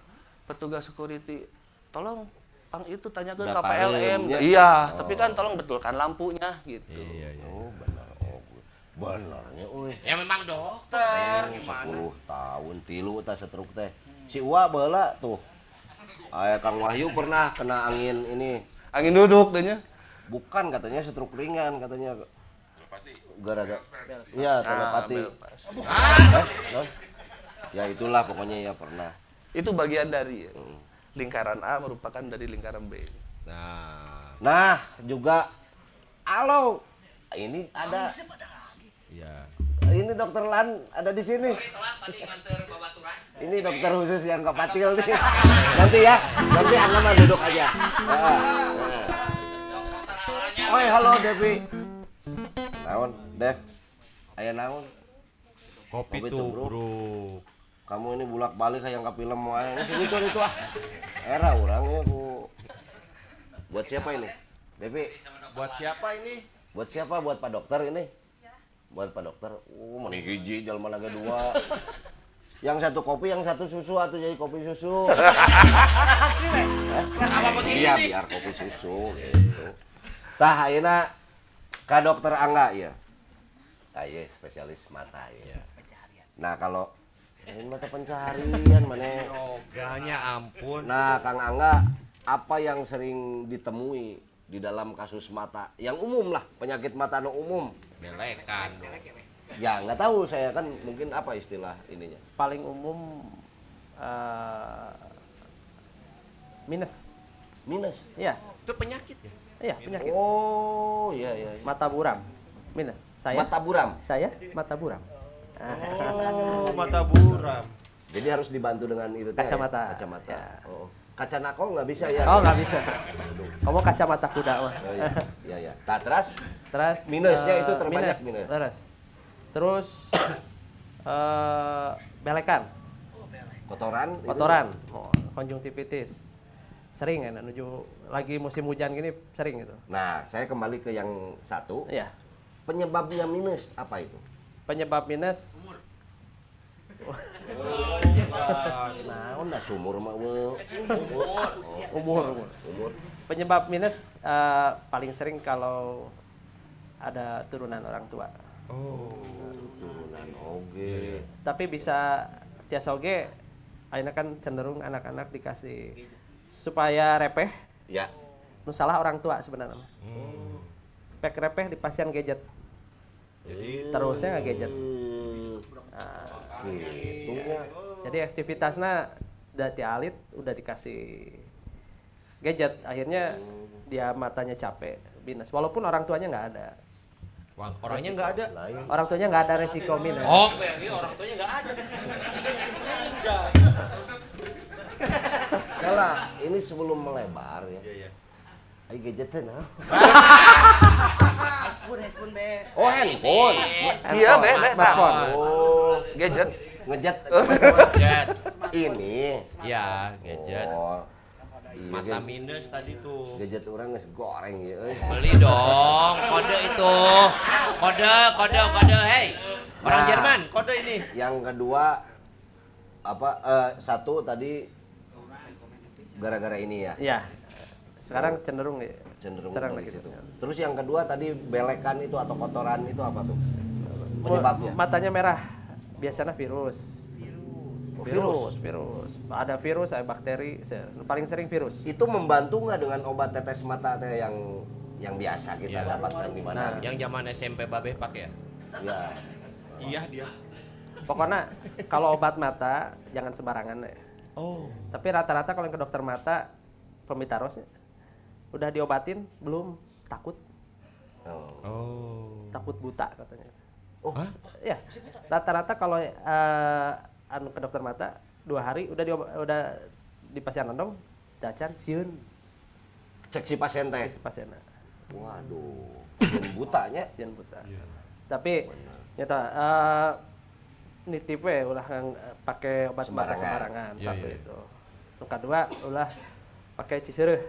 petugas security, tolong pang itu tanya ke KPLM. ya. Iya, tapi kan tolong betulkan lampunya gitu. Iya, iya. Oh benar. Oh, benarnya euy. Ya memang dokter. Oh, 10 tahun tilu teh stroke teh. Si Uwa baheula tuh. Aya Kang Wahyu pernah kena angin ini. Angin duduk dehnya. Bukan katanya stroke ringan katanya. Gara-gara Iya, telepati. Ah, non? Ya itulah pokoknya ya pernah. Itu bagian dari ya. lingkaran A merupakan dari lingkaran B. Nah, Nah, juga halo. Ini ada iya. ini dokter Lan ada di sini. Ini dokter khusus yang kepatil nih. Nanti ya, nanti Anda mah duduk aja. Heeh. heeh. Oi, halo Devi. Naon, Dev? Aya naon? Kopi Kopi tuh, bro. bro. Kamu ini bulak-balik kayak ke film wae. Sini tuh itu ah. Era orangnya ku. Buat siapa ini? Devi, Buat siapa ini? buat siapa? Buat Pak Dokter ini? Buat Pak Dokter. Uh, mana hiji jalma naga [LAUGHS] dua. Yang satu kopi, yang satu susu atau jadi kopi susu. [LAUGHS] Apa begini? Iya, biar kopi susu gitu. Tah ayeuna ka dokter Angga ya. Ah iya, spesialis mata ya. Nah, kalau ini mata pencaharian mana? Yoganya ampun. Nah, Kang Angga, apa yang sering ditemui di dalam kasus mata yang umum lah, penyakit mata no umum? Belekan. Ya, nggak tahu saya kan mungkin apa istilah ininya. Paling umum eh, minus. Minus. Iya, Itu penyakit ya? iya penyakit. Oh, iya iya. iya. Mata buram. Minus. Saya Mata buram. saya mata buram. Ah, Oh, mata buram. Jadi harus dibantu dengan itu ya? Kacamata. Kacamata. Ya. Oh. Kaca nako nggak bisa ya? Oh, nggak bisa. Kamu kacamata kuda mah. Oh, iya. Iya, iya. Nah, terus Terus Minusnya eh, itu terbanyak minus. Terus terus [COUGHS] eh belekan, kotoran itu- kotoran, oh, konjungtivitis. Sering kan menuju lagi musim hujan gini sering gitu. Nah, saya kembali ke yang satu. Iya. Penyebabnya minus apa itu? Penyebab minus Naon dah sumur mah we. umur, umur. Umur. Penyebab minus eh, paling sering kalau ada turunan orang tua. Turunan oge. Tapi bisa tiasa oge ayeuna kan cenderung anak-anak dikasih supaya repeh Ya. nu salah orang tua sebenarnya. Pek repeh di pasien gadget. Jadi Terusnya nggak gadget. Hmm, Nah, Gitunya. jadi aktivitasnya dari alit udah dikasih gadget akhirnya dia matanya capek minus walaupun orang tuanya nggak ada orangnya nggak ada. Lain. orang tuanya nggak ada resiko minus Oh, orang tuanya nggak ada. Kala, [LAUGHS] ini sebelum melebar ya. Ayo gadgetnya nah. Hespun, hespun be. Oh handphone. Iya, be, be. Oh, Gadget. ngejet. [LAUGHS] Jet. ini. Ya, gadget. Oh. Iya, Mata gadget. minus tadi tuh. gadget orang geus goreng ya. euy. Beli dong, kode itu. Kode, kode, kode. Hey, orang Nah. Jerman, kode ini. Yang kedua apa eh, satu tadi gara-gara ini ya. ya sekarang cenderung ya cenderung serang lagi situ. Terus yang kedua tadi belekan itu atau kotoran itu apa tuh? Penyebabnya? matanya merah biasanya virus Oh, virus virus ada virus ada bakteri paling sering virus Itu membantu nggak dengan obat tetes mata yang yang biasa kita Iya. dapatkan di mana? Yang zaman SMP Babe pakai ya? Ya. Iya dia. pokoknya kalau obat mata jangan sembarangan ya Oh. tapi rata-rata kalau yang ke dokter mata pemitarosnya udah diobatin belum takut Oh. Oh. takut buta katanya Oh. Hah? ya rata-rata kalau eh, anu ke dokter mata dua hari udah diob- udah di pasien nondong cacan siun Cek si pasien teh. si pasien Waduh. Butanya. siun buta Iya. tapi nyata eh nitip we ulah ngang- pakai obat mata Sembarangan. sembarangan Iya, satu iya. itu yang kedua ulah pakai ciseureuh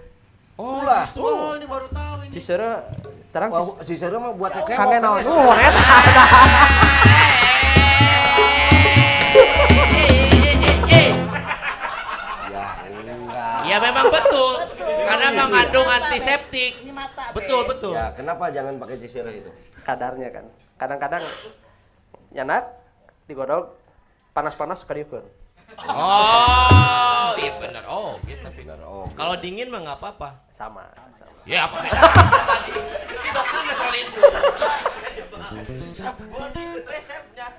Oh, Ulah. justru. Oh, ini baru tahu ini. ciseureuh terang Wah, cis- si Seru mah buat cewek. kangen kan naon uh eta Ya enggak. Ya memang betul. Karena mengandung antiseptik. Ini mata be. Betul, betul. Ya, kenapa jangan pakai ciseru itu? kadarnya kan kadang-kadang nyanak digodog panas-panas suka diukur Oh, iya benar. Oh, gitu. Benar. Oh. Kalau dingin mah nggak apa-apa. sama, sama. Ya apa? Tadi dokter ngeselin.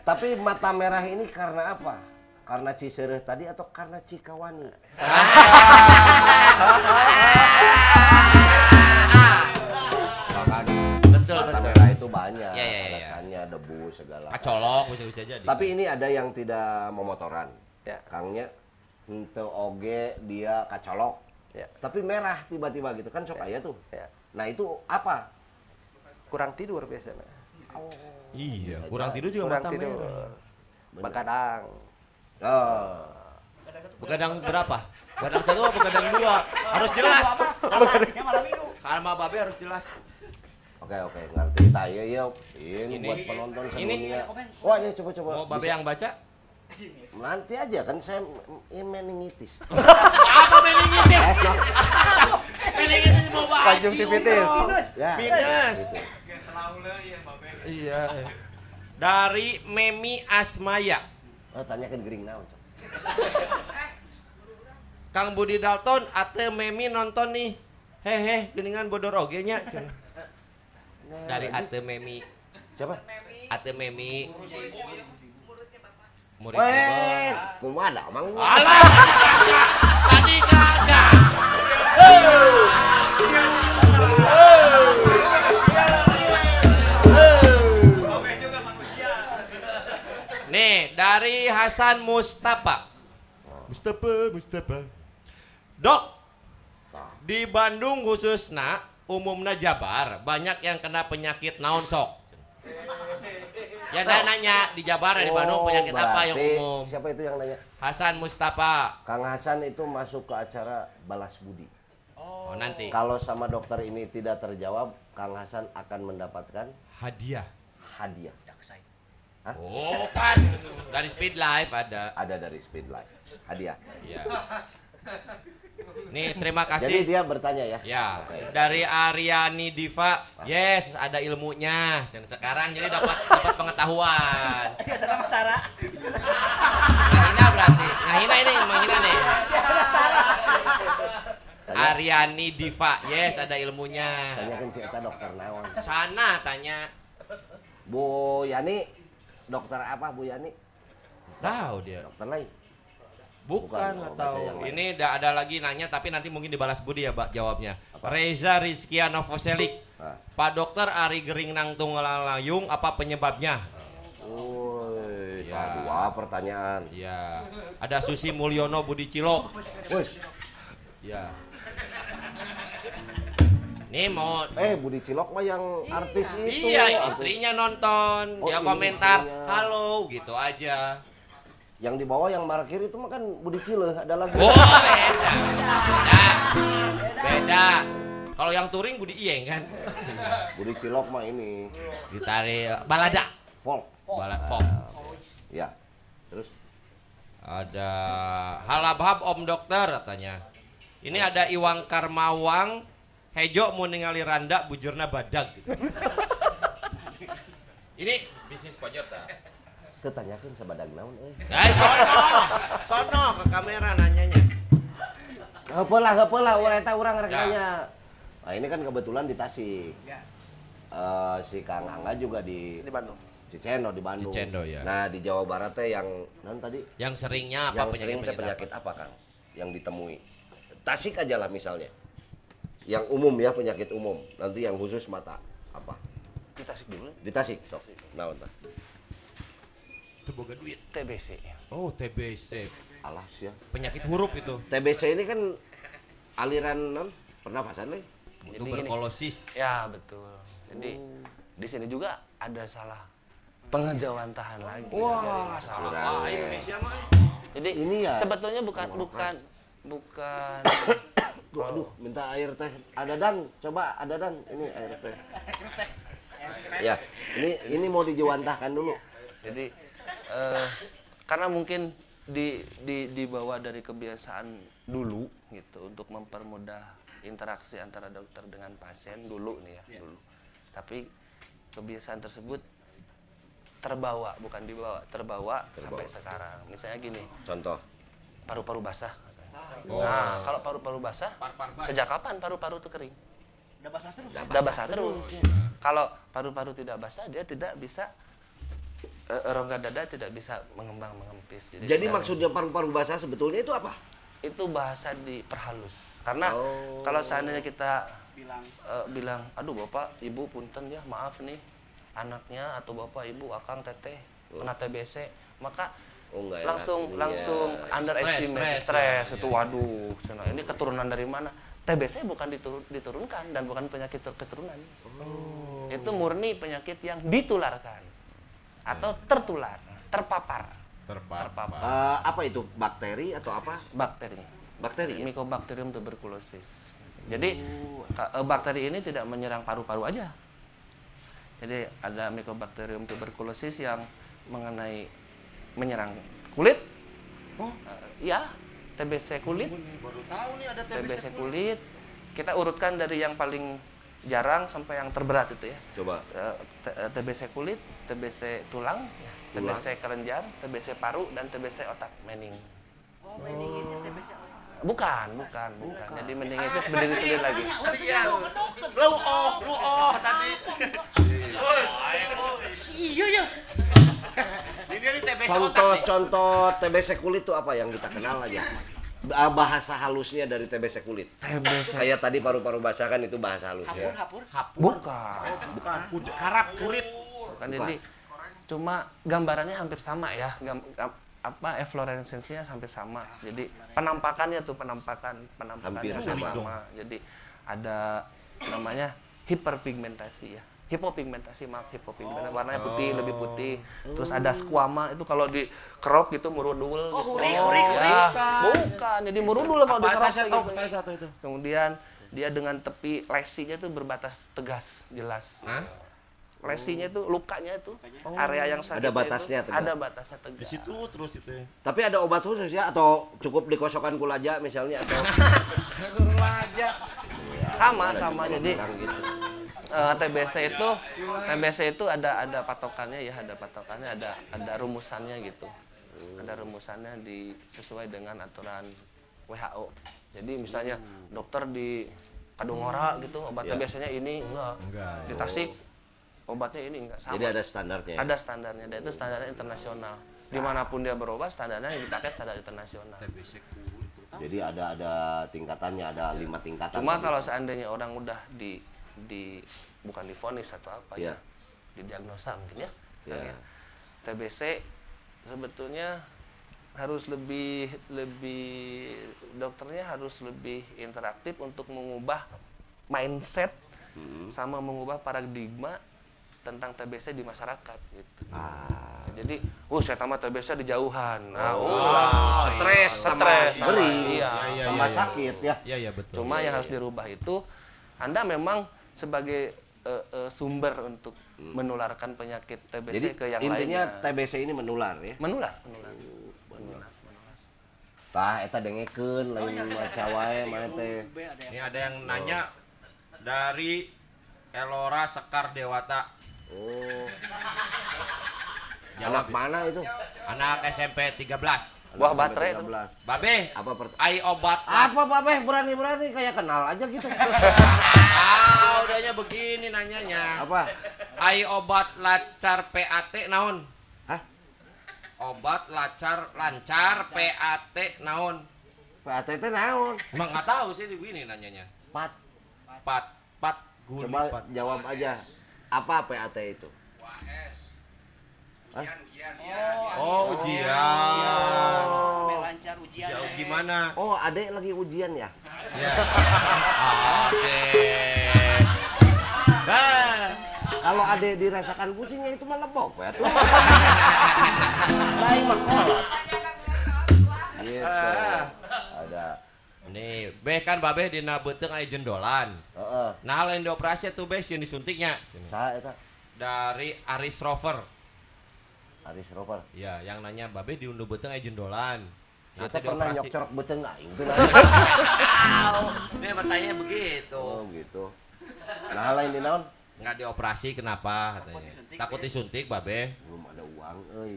Tapi mata merah ini karena apa? Karena Cisereh tadi atau karena Cikawani? Betul, Mata betul. merah itu banyak Ya, ya, ya, ya. alasannya debu segala. Kacolok bisa-bisa jadi. Tapi ini ada yang tidak memotoran. Ya Kangnya ente oge dia kacolok. ya Tapi merah tiba-tiba gitu kan sok aya tuh. ya Nah itu apa? kurang tidur biasanya Iya, kurang tidur juga kurang mata tidur merah. begadang Oh. Begadang berapa? Begadang satu apa begadang dua? Harus jelas. Artinya malam minggu. Karma babe harus jelas. Oke oke ngerti tak ya ya ini, Ini. buat penonton Ini. sedunia. Wah ini coba coba. Mau babe Bisa- yang baca? Nanti aja kan saya ini meningitis. [LAUGHS] Apa meningitis? meningitis mau baca. Konjungtivitis. ya. Minus. Gitu. Iya. Dari Memi Asmaya. Oh, tanyakan gering naon. Kang Budi Dalton ate Memi nonton nih. Hehe, geningan bodor oge nya. cenah. Dari ate Memi. Siapa? Ate Memi. Murid Weh, kumada mang. Alah. Tadi kagak. Nih, dari Hasan Mustafa. Mustafa, Mustafa. Dok, di Bandung khususnya umumnya Jabar banyak yang kena penyakit naon sok. Ya dia nanya di Jabar di Bandung Oh, penyakit apa yang umum? Siapa itu yang nanya? Hasan Mustafa. Kang Hasan itu masuk ke acara balas budi. Oh, nanti. Kalau sama dokter ini tidak terjawab, Kang Hasan akan mendapatkan Hadiah. hadiah. Hah? Oh kan dari Speed Life ada. Ada dari Speed Life. Hadiah. Ya. Nih terima Jadi kasih. dia bertanya ya. Ya, Oke. dari Aryani Diva, yes ada ilmunya. Dan sekarang jadi dapat dapat pengetahuan. Ya sana Matara. Ngahina berarti, ngahina ini menghina nih. Aryani Diva, yes ada ilmunya. tanyakan si Eta dokter naon. Sana tanya. Bu Yani, dokter apa Bu Yani? Tahu dia. Dokter lain. Bukan Bukan, oh, atau lain. ini udah ada lagi nanya tapi nanti mungkin dibalas Budi ya Pak jawabnya. Reza Rizkiano Foselik. Nah. Pak dokter Ari Gering Nang Tunggalayung apa penyebabnya? Woi, Ya. dua pertanyaan. Ya, ada Susi Mulyono Budi Cilok. Wis, Ya. Nih mau eh Budi Cilok mah yang artis itu. Iya, istrinya nonton, Oh, dia iya, komentar, istrinya. halo gitu aja. Yang di bawah yang parkir itu mah kan Budi Cileh ada lagi. Oh, beda. Beda. Beda. Kalau yang touring Budi Iyeng kan. Budi Cilok mah ini Ditarik balada. folk. Balad folk. Ya. Terus Ada halabhab Om Dokter katanya. Ini ada Iwang Karmawang, Hejo mau ningali Randa bujurna badag gitu. [LAUGHS] Ini bisnis pojok ta. Teu tanyakeun sabadag naon euy. Guys, sono. Sono ke kamera nanyanya. Heupeul lah, heupeul lah urang eta urang rek Ya. nanya. Nah, ini kan kebetulan di Tasik. Ya. Eh, si Kang Angga juga di di Bandung. Cicendo di Bandung. Cicendo, ya. Nah, di Jawa Barat teh yang non tadi Yang seringnya apa yang sering teh penyakit-penyakit penyakit apa, Kang? Yang ditemui. Tasik aja lah misalnya. Yang umum ya, penyakit umum. Nanti yang khusus mata apa? Di Tasik dulu. Di Tasik, sok. Naon tah? Boga duit. TBC. Oh, TBC. Alas ya. Penyakit huruf itu. TBC ini kan aliran non pernafasan nih. Itu berkolosis. Ya betul. Jadi di sini juga ada salah pengejauhan tahan lagi. Wah, salah. salah. Ah, Indonesia mah. Jadi Ini ya. sebetulnya bukan bukan bukan [COUGHS] Duh, aduh, minta air teh. Ada dan, coba ada dan. Ini air teh. [LAUGHS] Ya, ini ini mau dijewantahkan dulu. jadi eh, karena mungkin di, di dibawa dari kebiasaan dulu gitu untuk mempermudah interaksi antara dokter dengan pasien dulu nih ya dulu tapi kebiasaan tersebut terbawa bukan dibawa terbawa, sampai sekarang misalnya gini Contoh. paru-paru basah Oh. nah kalau paru-paru basah sejak kapan paru-paru itu kering Udah basah terus. udah basah terus. Kalau paru-paru tidak basah, dia tidak bisa rongga dada tidak bisa mengembang mengempis. Jadi tidak- maksudnya paru-paru basah sebetulnya itu apa? itu bahasa diperhalus. Karena Oh. kalau seandainya kita Bilang. eh, bilang, aduh bapak, ibu punten ya, maaf nih, anaknya atau bapak, ibu, akang, teteh kena TBC, maka Oh, enggak enak. langsung Iya. langsung underestimate, Stres, stres, stres, itu waduh, cina, ini keturunan dari mana? TBC bukan diturun- diturunkan dan bukan penyakit tur- keturunan. Itu murni penyakit yang ditularkan atau tertular, terpapar, Terpapar. terpapar Eh, apa itu? Bakteri atau apa? bakteri. Bakteri. ya? Mycobacterium tuberculosis. Jadi eh, bakteri ini tidak menyerang paru-paru aja. Jadi ada Mycobacterium tuberculosis yang mengenai menyerang kulit. Oh. Eh, ya, TBC kulit, Baru tahu nih ada TBC kulit. Kita urutkan dari yang paling jarang sampai yang terberat itu ya. Coba. Eh, T- eh, TBC kulit, TBC tulang, TBC kelenjar, TBC paru dan TBC otak mening. Oh, meningitis TBC. Bukan, bukan, bukan. Jadi meningitis berdiri sendiri lagi. Iya. Lu oh, lu oh tadi. Iya ya. Ini TBC otak. Contoh-contoh TBC kulit itu apa yang kita kenal aja? Bah- Bahasa halusnya dari TBC kulit. TBC Kayak tadi paru-paru basah kan itu bahasa halus Hapur, ya. hapur. bukan. Bukan. Ud- Karap kulit. Bukan jadi cuma gambarannya hampir sama ya. Gam- gam- apa efloresensinya hampir sama. Jadi penampakannya tuh penampakan penampakannya Hampir hampir sama. sama. Jadi ada namanya hiperpigmentasi ya. Hipopigmentasi maaf hipopigmentasi warnanya putih lebih putih. Terus ada squama itu kalau di kerok gitu murudul Oh, gitu. huri, huri, huri. Ya, bukan. Jadi murudul kalau di kerok tahu gitu. satu itu. Kemudian dia dengan tepi lesinya tuh berbatas tegas, jelas. Hah? lesinya itu lukanya itu area yang sakit Ada batasnya itu, tegak. ada batasnya tegak Di situ terus itu. ya. Tapi ada obat khusus ya atau cukup dikosokkan kulaja misalnya atau [LAUGHS] sama sama jadi gitu. Eh, TBC itu TBC itu ada ada patokannya ya ada patokannya ada ada rumusannya gitu ada rumusannya di sesuai dengan aturan WHO jadi misalnya dokter di Kadungora gitu obat Ya. TBC-nya ini enggak Enggak. di Tasik obatnya ini enggak sama Jadi ada standarnya. ya? ada standarnya dan itu standarnya internasional di mana pun dia berobat standarnya yang dipakai standar internasional Jadi ada ada tingkatannya, ada lima tingkatan. Cuma tadi. kalau seandainya orang udah di di bukan difonis atau apa Iya. ya, didiagnosa mungkin ya, Iya. kali ya. TBC sebetulnya harus lebih lebih dokternya harus lebih interaktif untuk mengubah mindset Hmm. sama mengubah paradigma tentang TBC di masyarakat gitu. Ah, Jadi, uh saya tamat TBC di jauhan. Nah, Oh, uh, stres sama stres, beri. Iya. Iya, tambah iya. sakit ya. Iya iya betul. Cuma yang harus dirubah itu Anda memang sebagai eh, eh, sumber untuk menularkan penyakit TBC Hmm. Jadi ke yang intinya lainnya. TBC ini menular ya. Menular, menular. Menular. Tah eta dengekeun lain maca wae mah teh. Ini ada yang nanya dari Elora Sekar Dewata. Oh, Jawab anak mana itu? Anak SMP 13. Buah baterai itu. 13. Babe, Apa per ai obat Apa Pak Beh berani-berani kayak kenal aja gitu. [LAUGHS] Ah, udahnya begini nanyanya. Apa? Ai obat lancar PAT naon? Hah? Obat lancar lancar PAT naon? PAT teh naon? Emang nggak tahu sih begini nanyanya. Pat. Pat pat guli Coba pat. jawab aja. Apa PAT itu? Oh, ujian. Sampai lancar ujian. Ujian gimana? Oh, adek lagi ujian ya? Ya. Oke. Bah. Kalau adek dirasakan kucingnya itu mah lebok ya tuh. Lain mah kolot. Gitu. Ah. Ada. Nih, beh kan babe dina beuteung aya jendolan. Heeh. Nah, lain dioperasi tuh beh sieun disuntiknya. Saha eta? Dari Aris Rover. Aris Rover. Ya, yang nanya babe diunduh beuteung aya jendolan. Nah, Kita pernah nyok corok beteng aing tuh. Dia bertanya begitu. Oh gitu. Nah lain di naon? Nggak dioperasi kenapa katanya? Takut disuntik babe. Belum ada uang euy.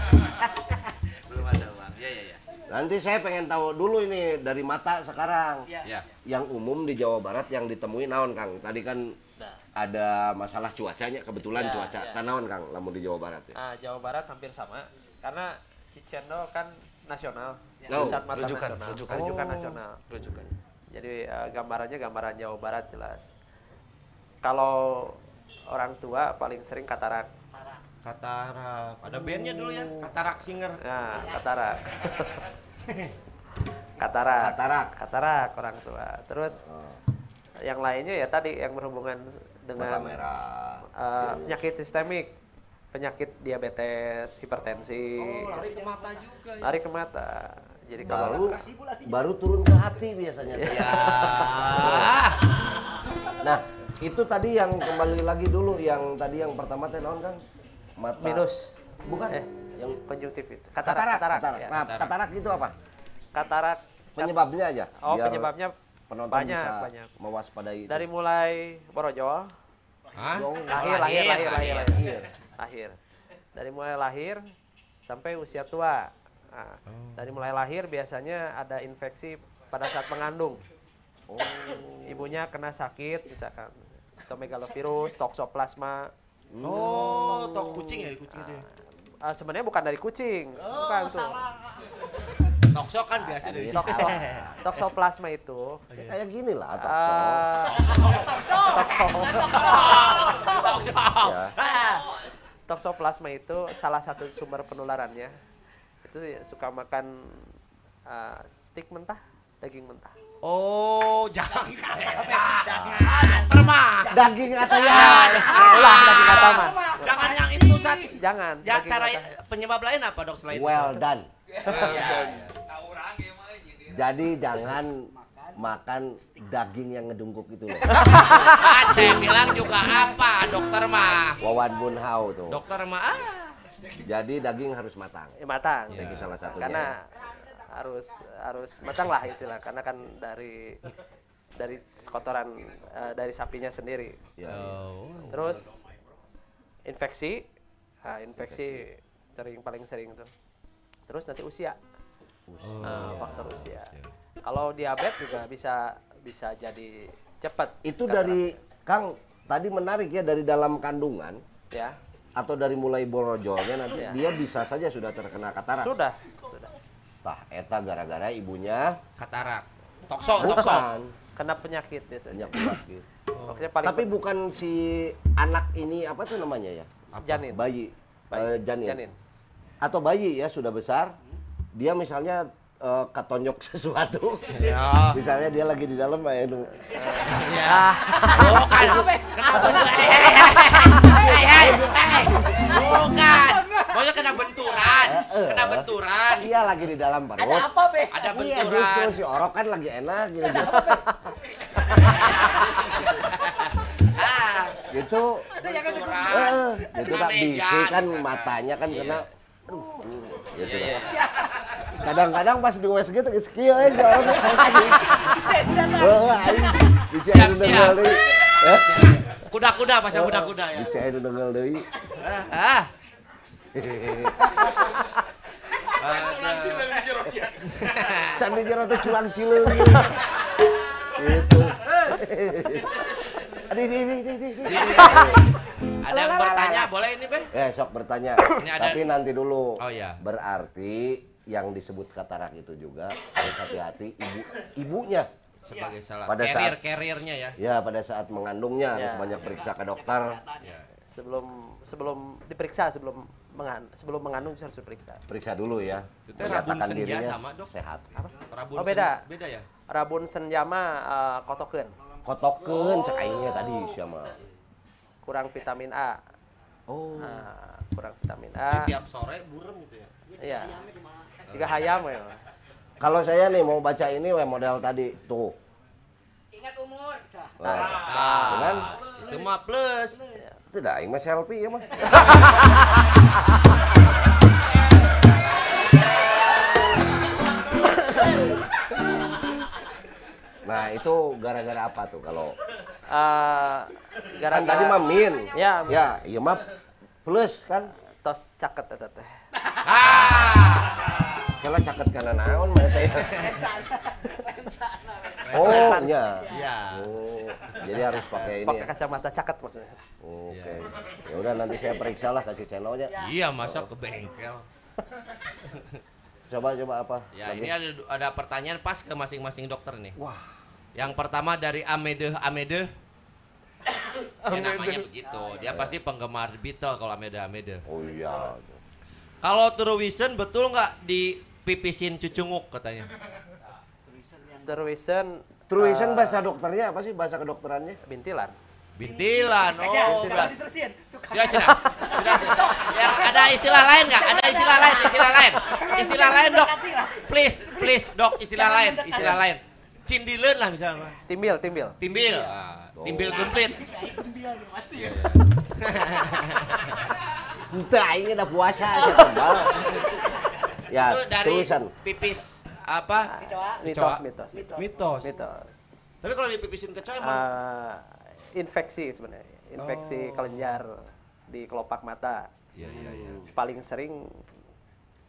[LAUGHS] Belum ada uang. Iya, iya, iya. Nanti saya pengen tahu dulu ini dari mata sekarang. Ya. Ya. Yang umum di Jawa Barat yang ditemui naon Kang? Tadi kan ada masalah cuacanya kebetulan Ya, cuaca. ya. Tan naon Kang lamun di Jawa Barat ya. Ah, Jawa Barat hampir sama karena Cicendo kan nasional, Oh, pusat mata rujukan, nasional, rujukan. rujukan Oh. nasional. Rujukan. Jadi eh, gambarannya gambaran Jawa Barat jelas. Kalau orang tua paling sering katarak. Katarak. Ada bandnya dulu ya, Katarak Singer. Nah, katarak. katarak. Katarak. Katarak orang tua. Terus Oh, yang lainnya ya tadi yang berhubungan dengan merah. eh, penyakit sistemik, penyakit diabetes, hipertensi, Oh, lari ke mata juga ya. lari ke mata. Jadi kalau Baru baru turun ke hati biasanya. Ya. [LAUGHS] Nah, itu tadi yang kembali lagi dulu yang tadi yang pertama teh naon Kang? Mata minus Bukan. eh yang konjungtivit katarak, katarak katarak. ya. Nah, Katarak. katarak itu apa? katarak Penyebabnya aja. oh biar penyebabnya penonton banyak bisa banyak mewaspadai itu. dari mulai borojol Hah? Oh, lahir lahir lahir lahir lahir, lahir. lahir. dari mulai lahir sampai usia tua Nah, dari mulai lahir biasanya ada infeksi pada saat mengandung Oh, ibunya kena sakit misalkan tomegalovirus toksoplasma Oh, tok kucing ya, kucing itu. ya? Ah, sebenarnya bukan dari kucing bukan tuh Toksok kan biasa dari situ. Tokso, toksoplasma itu Ya, kayak gini lah tokso. ah, tokso ya. toksoplasma itu salah satu sumber penularannya itu suka makan uh, steak mentah daging mentah Oh, jangan. Jangan. Dokter mah. Daging atau ya? ulah daging Jangan yang itu Sat. jangan Ya cara penyebab lain apa dok selain Well itu? done. Jadi jangan makan daging yang ngedungkuk itu loh. [LAUGHS] Saya bilang juga apa dokter mah. Wawan Bunhau tuh. Dokter mah ah. Jadi daging harus matang. Ya, matang. Itu salah satunya. Karena harus harus matang lah istilah karena kan dari dari kotoran eh, dari sapinya sendiri. Ya, ya. Oh. Terus infeksi, nah, infeksi sering paling sering tuh. Terus nanti usia, Nah, faktor usia. Kalau diabetes juga bisa bisa jadi cepat. Itu dari Kang tadi menarik ya dari dalam kandungan ya atau dari mulai borojolnya nanti Ya. dia bisa saja sudah terkena katarak. sudah sudah Tah eta gara-gara ibunya Katarak. Tokso, tokso. bukan kena penyakit biasanya. penyakit penyakit. Pokoknya paling Tapi bukan si anak ini apa tuh namanya ya? janin. Bayi, Bayi. Eh, janin. Janin. Atau bayi ya sudah besar, dia misalnya eh, ketonjok [LAUGHS] sesuatu. Ya. misalnya dia lagi di dalam kayak itu. Ya. Bukan. Bukan. Maksudnya kena benturan. Kena benturan. Iya lagi di dalam perut. Apa, Be? Ada Iya benturan. justru si Orok kan lagi enak gitu. Gitu. benturan. Eh, gitu tak Memegang. bisi kan matanya kan kena. Aduh, gitu dah. Kadang-kadang pas di USG tuh skill aja orang [LAUGHS] aing bisa Siap, anu siap. dengel deui. Eh, Kuda-kuda pas kuda-kuda ya. Bisa anu dengel deui. Ah. Can di jero teh culang cileung. [LAUGHS] Gitu. Di di di di. Ada yang bertanya, boleh ini, Beh? Eh, sok bertanya. Ini ada- Tapi nanti dulu. Oh, iya. Berarti yang disebut katarak itu juga harus hati-hati ibu ibunya. Sebagai salah. Pada Carrier, saat- carriernya ya. Ya, pada saat mengandungnya harus Ya. banyak periksa ke dokter. Sebelum sebelum diperiksa sebelum mengan sebelum mengandung harus diperiksa. Periksa dulu ya. Itu teh rabun Menyatakan senja dirinya sama, Dok? sehat. Rabun Oh, beda. sen- Beda ya? Rabun senjama eh, kotokeun, Kotokeun cek aingnya tadi siapa? Kurang vitamin A. Oh. Nah, kurang vitamin Jadi A. tiap sore burem gitu ya. Iya. Jika hayam ya. Kalau saya nih mau baca ini we model tadi tuh. Ingat umur. Nah, Ah, Dengan? itu mah plus. tidak aing mah selfie ya mah. [LAUGHS] Nah, itu gara-gara apa tuh kalau Eh, kan gara-gara tadi mah min. Ya, Ya, iya mah plus kan. tos caket eta teh. Kalau caket kana naon mana teh. Oh, iya. Iya. Oh, jadi harus pakai ini Pakai ya. kacamata caket maksudnya. Oke. Ya udah nanti saya periksa lah kasih channelnya. Iya, masa ke bengkel. Coba coba apa? Ya, lagi? ini ada ada pertanyaan pas ke masing-masing dokter nih. Wah. Yang pertama dari Amede Amede. [COUGHS] Ya namanya begitu. Dia pasti penggemar Beatle kalau Amede Amede. Oh iya. Kalau Truwisen betul nggak dipipisin cucunguk katanya? Terwisen Truisen bahasa dokternya apa sih bahasa kedokterannya? bintilan. Bintilan. Oh, diterusin. Suka. Sudah, sudah. Sudah, sudah. Yang ada istilah lain nggak? Ada istilah lain, istilah lain. Istilah lain, Dok. Please, please, Dok, istilah lain, istilah lain. Cindileun lah misalnya. Timbil, timbil. Timbil. Ah, timbil gemplit. [LAUGHS] Entah, ini udah puasa saya tebal. Ya, Itu dari tulisan. pipis apa? Mitos, mitos, mitos. Mitos. Mitos. Tapi kalau dipipisin kecoa emang Eh, infeksi sebenarnya, infeksi kelenjar di kelopak mata. Iya, iya, iya. Paling sering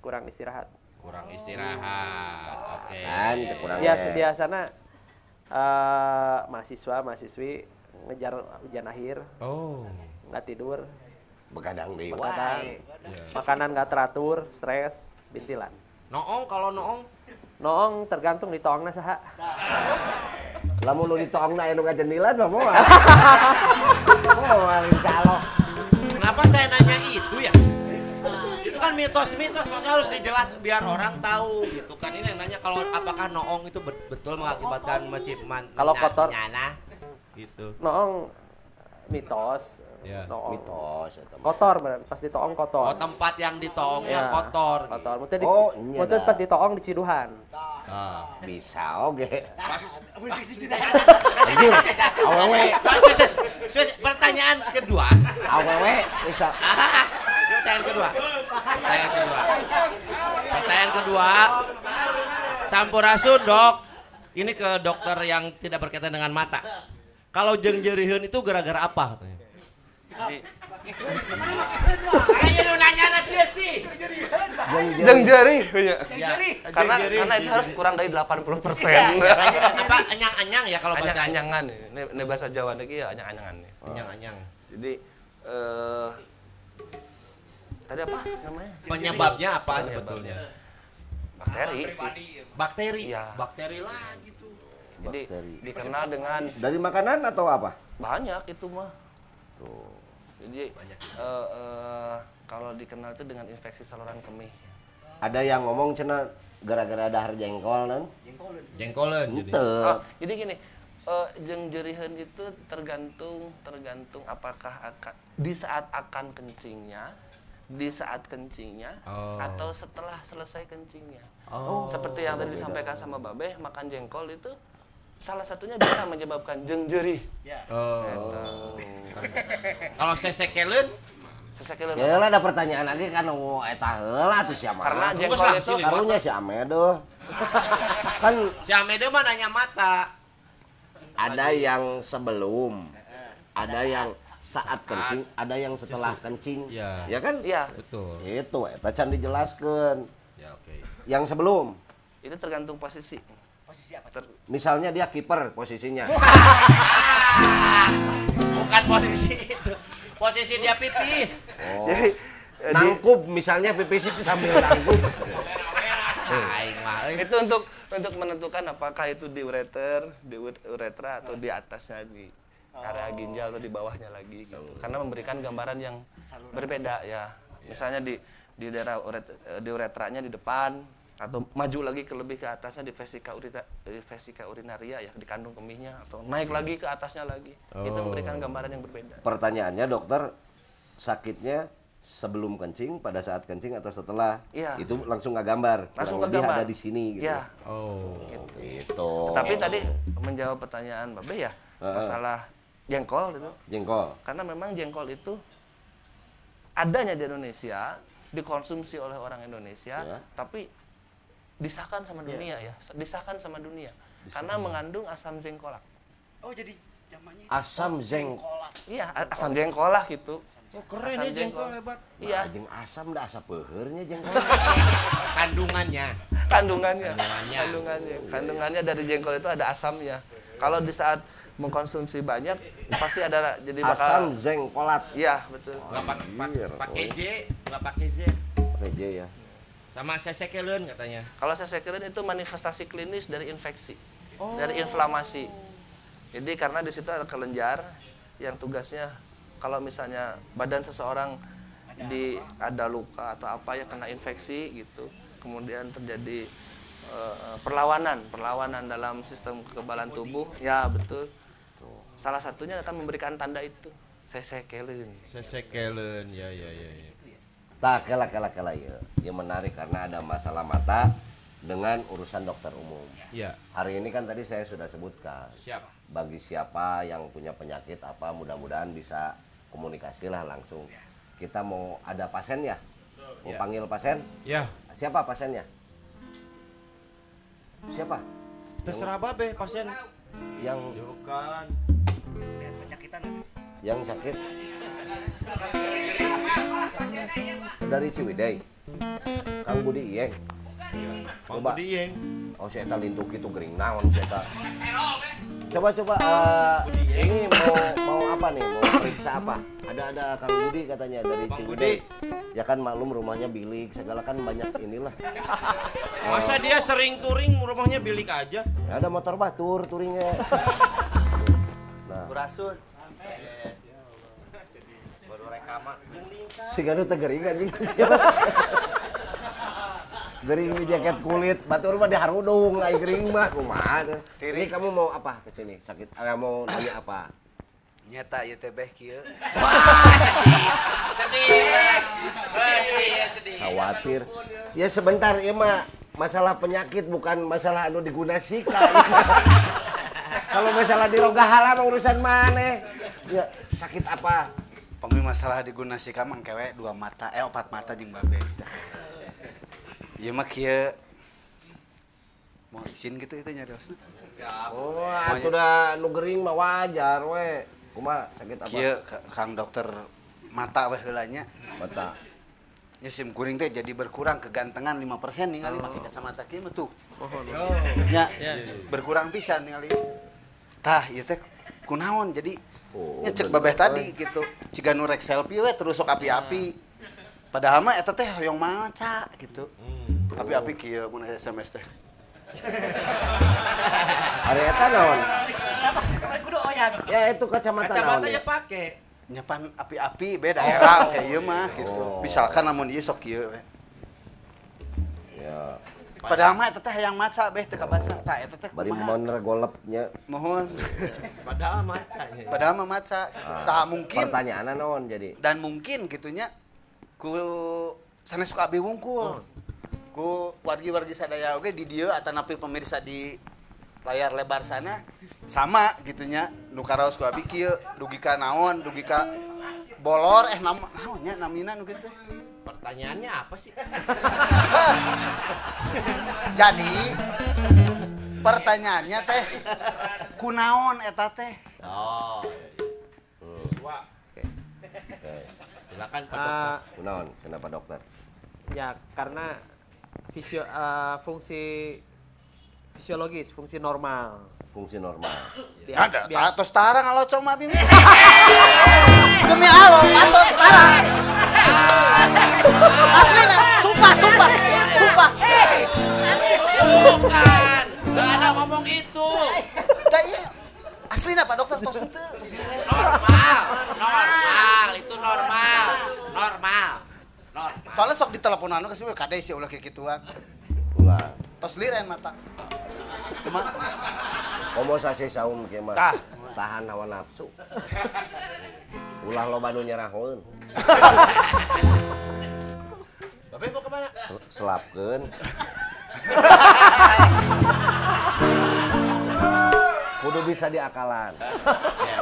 kurang istirahat. Kurang istirahat. Oke. Kan kekurangan. Biasa biasanya eh, mahasiswa mahasiswi ngejar ujian akhir Oh. nggak tidur Begadang deui begadang wae. makanan nggak teratur stres bintilan Noong kalau noong noong tergantung di toongna saha Lamun nu ditongna anu ngajendilan mah moal. [LAUGHS] Moal insya Kenapa saya nanya mitos-mitos, makanya harus dijelas biar orang tahu gitu kan. Ini yang nanya kalau apakah noong itu bet- betul mengakibatkan macam man, Kalau kotor. menyana gitu. noong mitos Ya. noong Mitos mah. kotor bener pas ditoong kotor Oh tempat yang ditoongnya Ya, kotor. kotor Mungkin di, Oh, iya mungkin pas ditoong di ciduhan Ah. Bisa oke. Pas, awewe, pas, sus, pertanyaan kedua. awewe bisa. Pertanyaan kedua. Pertanyaan kedua. Pertanyaan kedua. Sampurasun dok. Ini ke dokter yang tidak berkaitan dengan mata. Kalau jeng jeriheun itu gara-gara apa katanya? Ayo lu nanya dia sih. jeng jari. Ya. Ya, Karena karena itu harus kurang dari 80 persen. [LAUGHS] apa anyang-anyang ya kalau bahasa Anyang-anyangan ini, bahasa Jawa lagi ya anyang-anyangan anyang-anyang. Jadi eh tadi apa namanya? Penyebabnya apa Penyebabnya. sebetulnya? Bakteri sih. Bakteri. Iya. Bakteri lagi tuh. Jadi Bakteri. dikenal dengan Dari makanan atau apa? banyak itu mah. Tuh. Jadi eh, eh, kalau dikenal itu dengan infeksi saluran kemih. Ada yang ngomong cina gara-gara dahar jengkol kan? Jengkolen jadi. Oh, jadi gini, eh, jeng jerihan itu tergantung tergantung apakah akan di saat akan kencingnya, di saat kencingnya, Oh. atau setelah selesai kencingnya. Oh. Seperti yang tadi disampaikan sama Babe, makan jengkol itu salah satunya bisa menyebabkan jeng jerih. Oh. Gitu. [LAUGHS] Kalau sesekelen Ya lah ada pertanyaan lagi kan oh eta heula tuh siapa? Karena jengkol itu karunya si Amedo. [LAUGHS] kan si Amede mah nanya mata. ada yang sebelum, ada yang saat kencing, ada yang setelah kencing. Iya. Ya kan? Iya, Betul. Itu eta can dijelaskan. Ya oke. Yang sebelum, itu tergantung posisi. Ter- misalnya dia kiper posisinya. [LAUGHS] Bukan posisi itu. Posisi dia pipis. Oh. Jadi eh, di- Nangkup misalnya pipis itu sambil nangkup. Aing mah. eh. itu untuk untuk menentukan apakah itu di ureter, di ure- uretra atau di atasnya di area ginjal atau di bawahnya lagi gitu. Karena memberikan gambaran yang berbeda ya. Misalnya di di daerah uret, di uretranya di depan atau maju lagi ke lebih ke atasnya di vesika urina, di vesika urinaria ya di kandung kemihnya atau naik lagi ke atasnya lagi. Itu memberikan gambaran yang berbeda. Pertanyaannya dokter, sakitnya sebelum kencing, pada saat kencing atau setelah? Iya. Itu langsung nggak gambar. Langsung lebih kegambar. ada di sini gitu. Ya, Oh. Gitu. Tapi tadi menjawab pertanyaan Babe ya, masalah jengkol gitu. jengkol. Karena memang jengkol itu adanya di Indonesia, dikonsumsi oleh orang Indonesia, Ya. tapi disahkan sama dunia ya, disahkan sama dunia. Karena mengandung asam jengkolak. Oh jadi zamannya Asam zeng. Iya, asam jengkolak gitu. Oh, keren Asam ya jengkol hebat. Iya, Nah, jeng asam dah asap pehernya jengkol. [LAUGHS] Kandungannya. kandungannya. Kandungannya. Kandungannya. Kandungannya dari jengkol itu ada asamnya. Kalau di saat mengkonsumsi banyak pasti ada jadi bakal asam zengkolat. Iya, betul. Nggak pak- pak- Anjir, pakai J, nggak pakai Z. Pakai J ya. Sama sesekelen katanya. Kalau sesekelen itu manifestasi klinis dari infeksi, Oh. dari inflamasi. Jadi karena di situ ada kelenjar yang tugasnya kalau misalnya badan seseorang di ada luka atau apa ya kena infeksi gitu, kemudian terjadi eh, perlawanan, perlawanan dalam sistem kekebalan tubuh, ya betul. Salah satunya akan memberikan tanda itu sesekelen. Sesekelen, ya ya ya. ya. Tak kela kela kela ya. Ya menarik karena ada masalah mata dengan urusan dokter umum. Ya, Hari ini kan tadi saya sudah sebutkan. siap. Bagi siapa yang punya penyakit apa mudah-mudahan bisa komunikasilah langsung. Kita mau ada pasien ya? Mau Ya. panggil pasien? Ya, Siapa pasiennya? Siapa? terserah babe pasien. Yang Yo yang sakit dari Ciwidey. Kang Budi Iyeng. Coba. Budi Yeng. Oh, saya tak lintuk itu gering naon saya tak. Coba coba eh, ini mau mau apa nih? Mau periksa apa? Ada ada Kang Budi katanya dari Ciwidey. Ya kan maklum rumahnya bilik, segala kan banyak inilah. Masa dia sering touring rumahnya bilik aja? Ya, ada motor batur touringnya. Nah, Berasun. Baru rekaman. si Ganu teh gering anjing. [LAUGHS] Gering di jaket kulit, batur mah diharudung, ai gering mah kumaha. Ini kamu mau apa ke sini? Sakit eh, mau nanya apa? Nyata ya teh beh kieu. Sedih. Khawatir. Ya sebentar ya mah masalah penyakit bukan masalah anu digunasika. [LAUGHS] Kalau masalah di roga halal urusan mana? Ya, sakit apa? Pemi masalah digunasi kamang kewe dua mata, eh opat mata jeung babe. Ieu mah kieu mau izin gitu itu nyariosna. Oh, atuh da nu gering mah wajar we. Kumaha sakit apa? Kieu Ka- Kang dokter mata we heula nya. Mata. Ya sim kuring teh jadi berkurang kegantengan 5% ningali Oh. make kacamata kieu mah tuh. Ya, berkurang pisan ningali. Tah, ieu teh kunaon jadi Oh, nya cek bener, babeh tadi gitu. Ciga nu rek selfie we terus sok api-api. Padahal mah eta teh hoyong maca gitu. Api-api kieu mun SMS teh. [LAUGHS] Ari eta naon? Kudu oyang. Ya itu kacamata, naon. Kacamata ya? pakai. Nyapan api-api beda daerah kayak ieu mah gitu. Oh. Misalkan namun ieu sok kieu we. Ya, Padahal mah eta teh hayang maca beh teu kabaca. Tah eta teh bari kumaha? mon regolepnya. Mohon. [LAUGHS] Padahal macanya. Padahal mah maca. Tah mungkin Pertanyaan naon jadi? dan mungkin gitunya ku sanes suka abi wungkul. Ku wargi-wargi sadaya oge di dieu atanapi pemirsa di layar lebar sana sama gitunya nu karaos ku abi kieu dugi ka naon dugi ka bolor eh nam naonnya namina nu kitu. Pertanyaannya apa sih? [LAUGHS] Jadi pertanyaannya teh kunaon eta teh? Oh. Silakan Pak Dokter. Ah, Kunaon? Kenapa dokter? ya karena fisio eh, fungsi fisiologis, fungsi normal. Fungsi normal. Dia- Ada atos tarang alocong mah bimi. [LAUGHS] Demi Allah, atos tarang. Asli lah, sumpah, sumpah, sumpah. Bukan. Gak ada ngomong itu. Da iya, asli Pak dokter tos henteu. Normal. Normal. Itu normal. Normal. Normal. Soalnya sok diteleponan ke sih kade sih ulah kayak gituan. Ulah. Tos liren mata. Cuma Komo sase saum kieu mah. Tah. Tahan hawa nafsu. Ulah loba nu nyerahkeun. Babe mau ke mana? Sel- Selapkeun. Kudu bisa diakalan. Ya.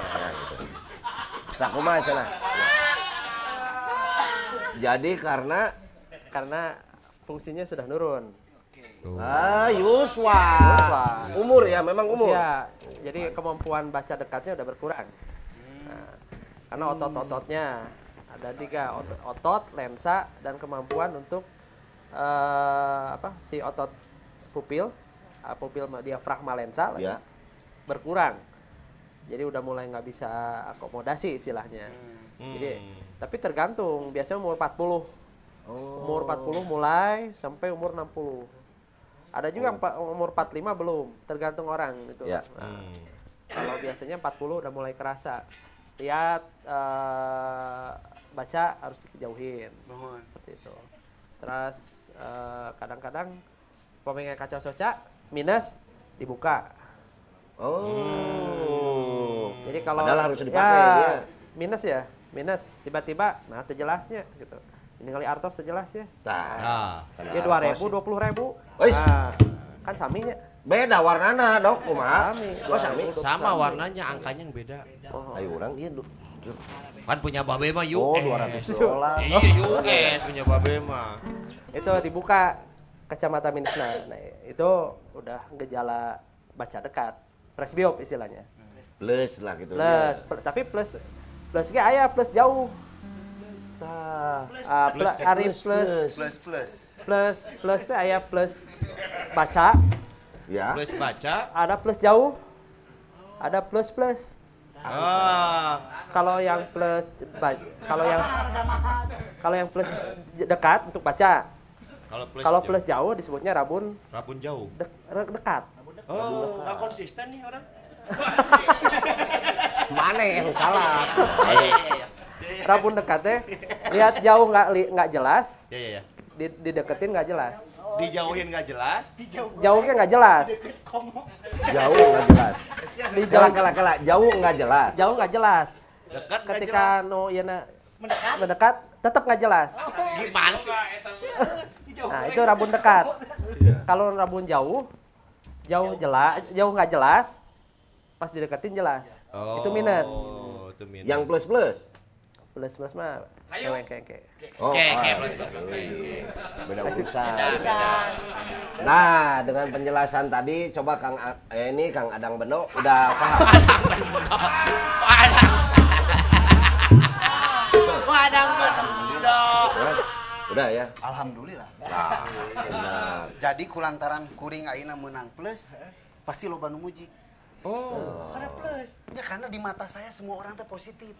Tak kumaha cenah. Jadi karena karena fungsinya sudah nurun. Ah Yuswa. Yuswa. Umur ya, memang umur. Usia. Jadi kemampuan baca dekatnya udah berkurang. Nah, karena otot-ototnya ada tiga ot- otot, lensa, dan kemampuan untuk eh, apa si otot pupil, ah, pupil ma- diafragma lensa lagi, Ya. berkurang. Jadi udah mulai nggak bisa akomodasi istilahnya. Jadi tapi tergantung, biasanya umur 40. Umur 40 mulai sampai umur 60. Ada juga yang pa- umur 45 belum, tergantung orang gitu. Ya. Nah, kalau biasanya 40 udah mulai kerasa. Lihat eh, baca harus dijauhin mohon. seperti itu. Terus eh, kadang-kadang pemainnya kacau soca minus dibuka. Oh. Jadi kalau Padahal harus dipakai ya. minus ya, minus tiba-tiba nah terjelasnya gitu. Ini kali artos terjelasnya. Tah. Nah. Kana Ya dua ribu, dua puluh ribu. Wis. Nah, kan saminya. Beda warnana, Dok. Kumaha? Sami. Oh, sami. Sama warnanya, angkanya yang beda. Oh. Ayo orang iya, Du. Kan punya babe mah Oh, US. 200 dolar. Iya, US punya babe mah. Itu dibuka kacamata minusnya. Nah, itu udah gejala baca dekat. Presbiop istilahnya. Plus lah gitu. Plus, pl- tapi plus plus ge aya plus jauh. Ah, plus, ari plus Plus plus. plus plus teh aya plus baca, Ya. Plus baca. ada plus jauh, ada plus plus. Ah. Kalau yang plus kalau yang kalau yang plus dekat untuk baca. Kalau plus Kalau jauh. plus jauh disebutnya rabun rabun jauh. re- dekat. Oh, nggak konsisten nih orang. [LAUGHS] Mana yang salah? Rabun dekat teh lihat jauh nggak li- nggak jelas, Ya ya ya. di, dideketin nggak jelas. Dijauhin nggak jelas. Jauhnya nggak jelas. Jauh nggak jelas. Di Kela jauh, kela kela. Jauh nggak jelas. jauh nggak jelas. Dekat nggak Ketika no ieu mendekat, mendekat tetap nggak jelas. Gimana sih? Nah, itu rabun dekat. kalau rabun jauh, jauh jelas, jauh nggak jelas, pas dideketin jelas. Itu minus. Oh, itu minus. Yang plus plus. Plus plus mah kayak kayak. Oh, Oke, oke, ah, plus plus. Beda urusan. Nah, dengan penjelasan tadi, coba Kang eh, ini Kang Adang Beno udah paham. [LAUGHS] Padang. Padang bendok. Hah? Udah ya. Alhamdulillah. Nah, benar. Jadi kulantaran kuring aina menang plus, pasti loba nu muji. Oh. Karena plus. Ya karena di mata saya semua orang teh positif.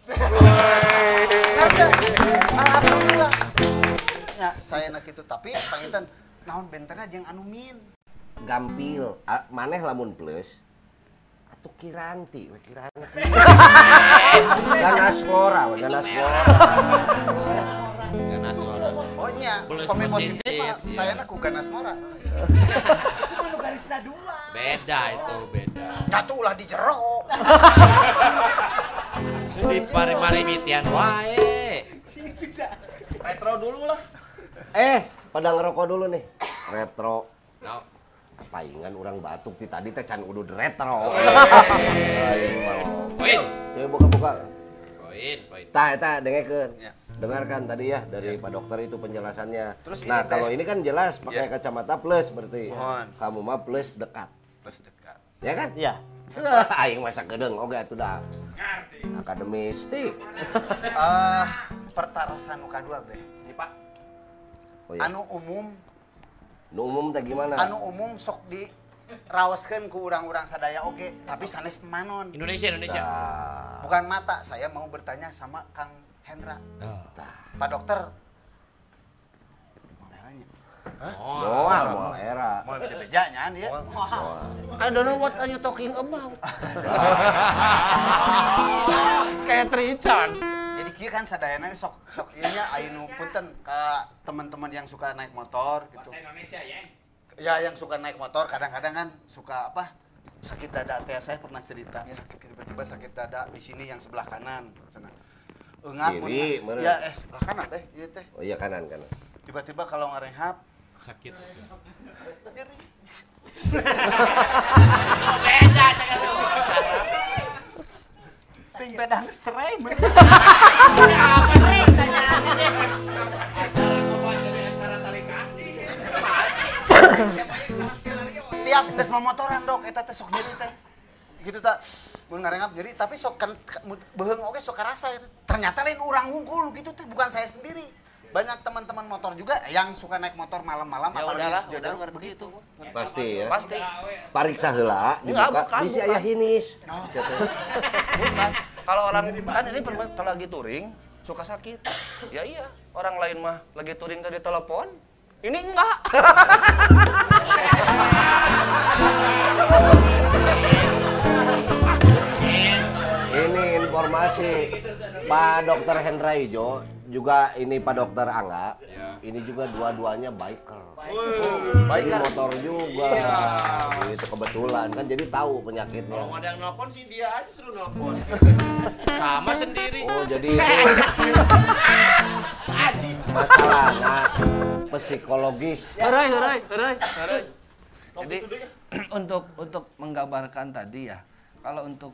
Alhamdulillah. Ya, saya enak itu. Tapi pangitan naon benterna jeung anu min. Gampil. Maneh lamun plus. Atuh kiranti, we kiranti. [LAUGHS] Ganas ngora, we ganas ngora. Ganas orang. Oh nya, komen positif, iya. saya nak ganas ngora. Beda itu, beda. Nah tuh ulah di jero. [LAUGHS] Di pari-pari mitian wae. Retro dulu lah. Eh, pada ngerokok dulu nih. Retro. No. Paingan orang batuk di tadi teh can udud retro. Poin. Coba buka-buka. Poin, poin. Tah, eta dengekeun. Ya. Dengarkan tadi ya dari Pak Dokter itu penjelasannya. Terus nah, ini kalau ini kan jelas pakai Ya. kacamata plus berarti. Mohon. Kamu mah plus dekat. Plus dekat. Ya kan? Iya. [LAUGHS] Aing masa gedeng oge atuh dah. Akademistik. [LAUGHS] Eh, pertarosan nu kadua be. Oh, ya. Anu umum, Nu umum teh gimana? anu umum sok di raoskeun ku urang-urang sadaya oge, tapi sanes pemanon. Indonesia, Indonesia. Bukan mata, saya mau bertanya sama Kang Hendra. Oh. Pak dokter. Nanya. Moal, moal era. Mau beja-beja nyan ya. I don't know what are you talking about. [LAUGHS] Kayak Richard. Jadi kieu kan sadayana sok sok ieu nya anu punten ka teman-teman yang suka naik motor gitu. Indonesia ya. Ya yang suka naik motor kadang-kadang kan suka apa? Sakit dada teh saya pernah cerita. Sakit tiba-tiba sakit dada di sini yang sebelah kanan sana. Enggak meureun. Ya eh sebelah kanan teh ieu teh. Oh iya kanan kanan. Tiba-tiba kalau ngarehap Sakit. nyeri. Beda, Ting pedang serai men. Apa sih Tiap geus motoran dok eta teh sok nyeri teh. Gitu tak mun ngarehap nyeri tapi sok kan beheung oge sok karasa eta. Ternyata lain urang hungkul gitu teh bukan saya sendiri. Banyak teman-teman motor juga yang suka naik motor malam-malam Ya apalagi udahlah, sudah udah begitu. Pasti ya. Pasti. Pariksa heula Enggak, dibuka bukan, bisi bukan. aya hinis. [LAUGHS] Bukan. Kalau orang kan ini pernah kalau lagi touring suka sakit. Ya iya, orang lain mah lagi touring tadi telepon. Ini enggak. [LAUGHS] Ini informasi Pak Dokter Hendra Ijo juga ini Pak Dokter Angga. Ini juga dua-duanya biker. Jadi motor juga. Itu kebetulan kan jadi tahu penyakitnya. Kalau ada yang nelpon sih dia aja suruh nelpon. [LAUGHS] Sama sendiri. Oh, jadi [LAUGHS] itu masalahnya psikologis. Herai, herai, herai, herai. Jadi untuk untuk menggambarkan tadi ya, kalau untuk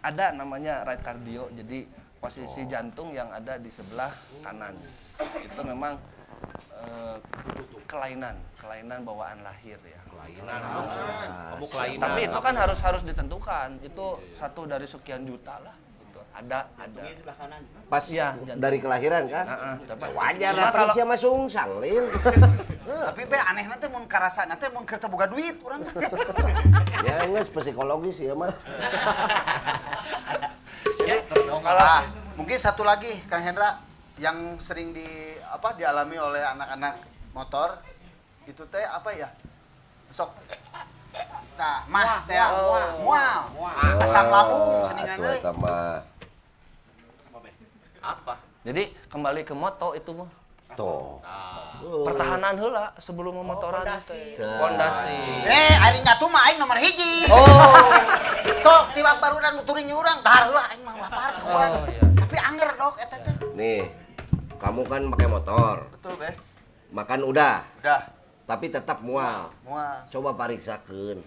ada namanya right cardio, jadi posisi jantung yang ada di sebelah kanan itu memang eh, kelainan, kelainan bawaan lahir ya. Kelainan. Kamu kelainan. Tapi itu kan harus harus ditentukan. Itu satu dari sekian juta lah. Gitu. Ada, ada. Pas jantung. dari kelahiran kan? Heeh, tapi- Wajar lah kalau- Patricia mah sungsang, Lin. [LAUGHS] Tapi be aneh nanti mun karasa nanti mun kereta boga duit urang. [LAUGHS] ya enggak psikologis ya mah. [LAUGHS] Kalau ah, mungkin satu lagi Kang Hendra yang sering di apa dialami oleh anak-anak motor itu teh apa ya? Sok Nah, mah teh mual. Asam lambung seningan mah. apa? Jadi kembali ke moto itu mah. Tuh. Pertahanan heula sebelum memotoran teh. Pondasi. Eh, ari nyatu mah aing nomor hiji. Oh. Sok tiba baru dan turing urang, dahar heula aing mah lapar. Oh, iya. Tapi anger dok eta teh. Nih, kamu kan pakai motor, Betul, Be. makan udah. Udah. Tapi tetap mual. Mual. Coba pariksakeun.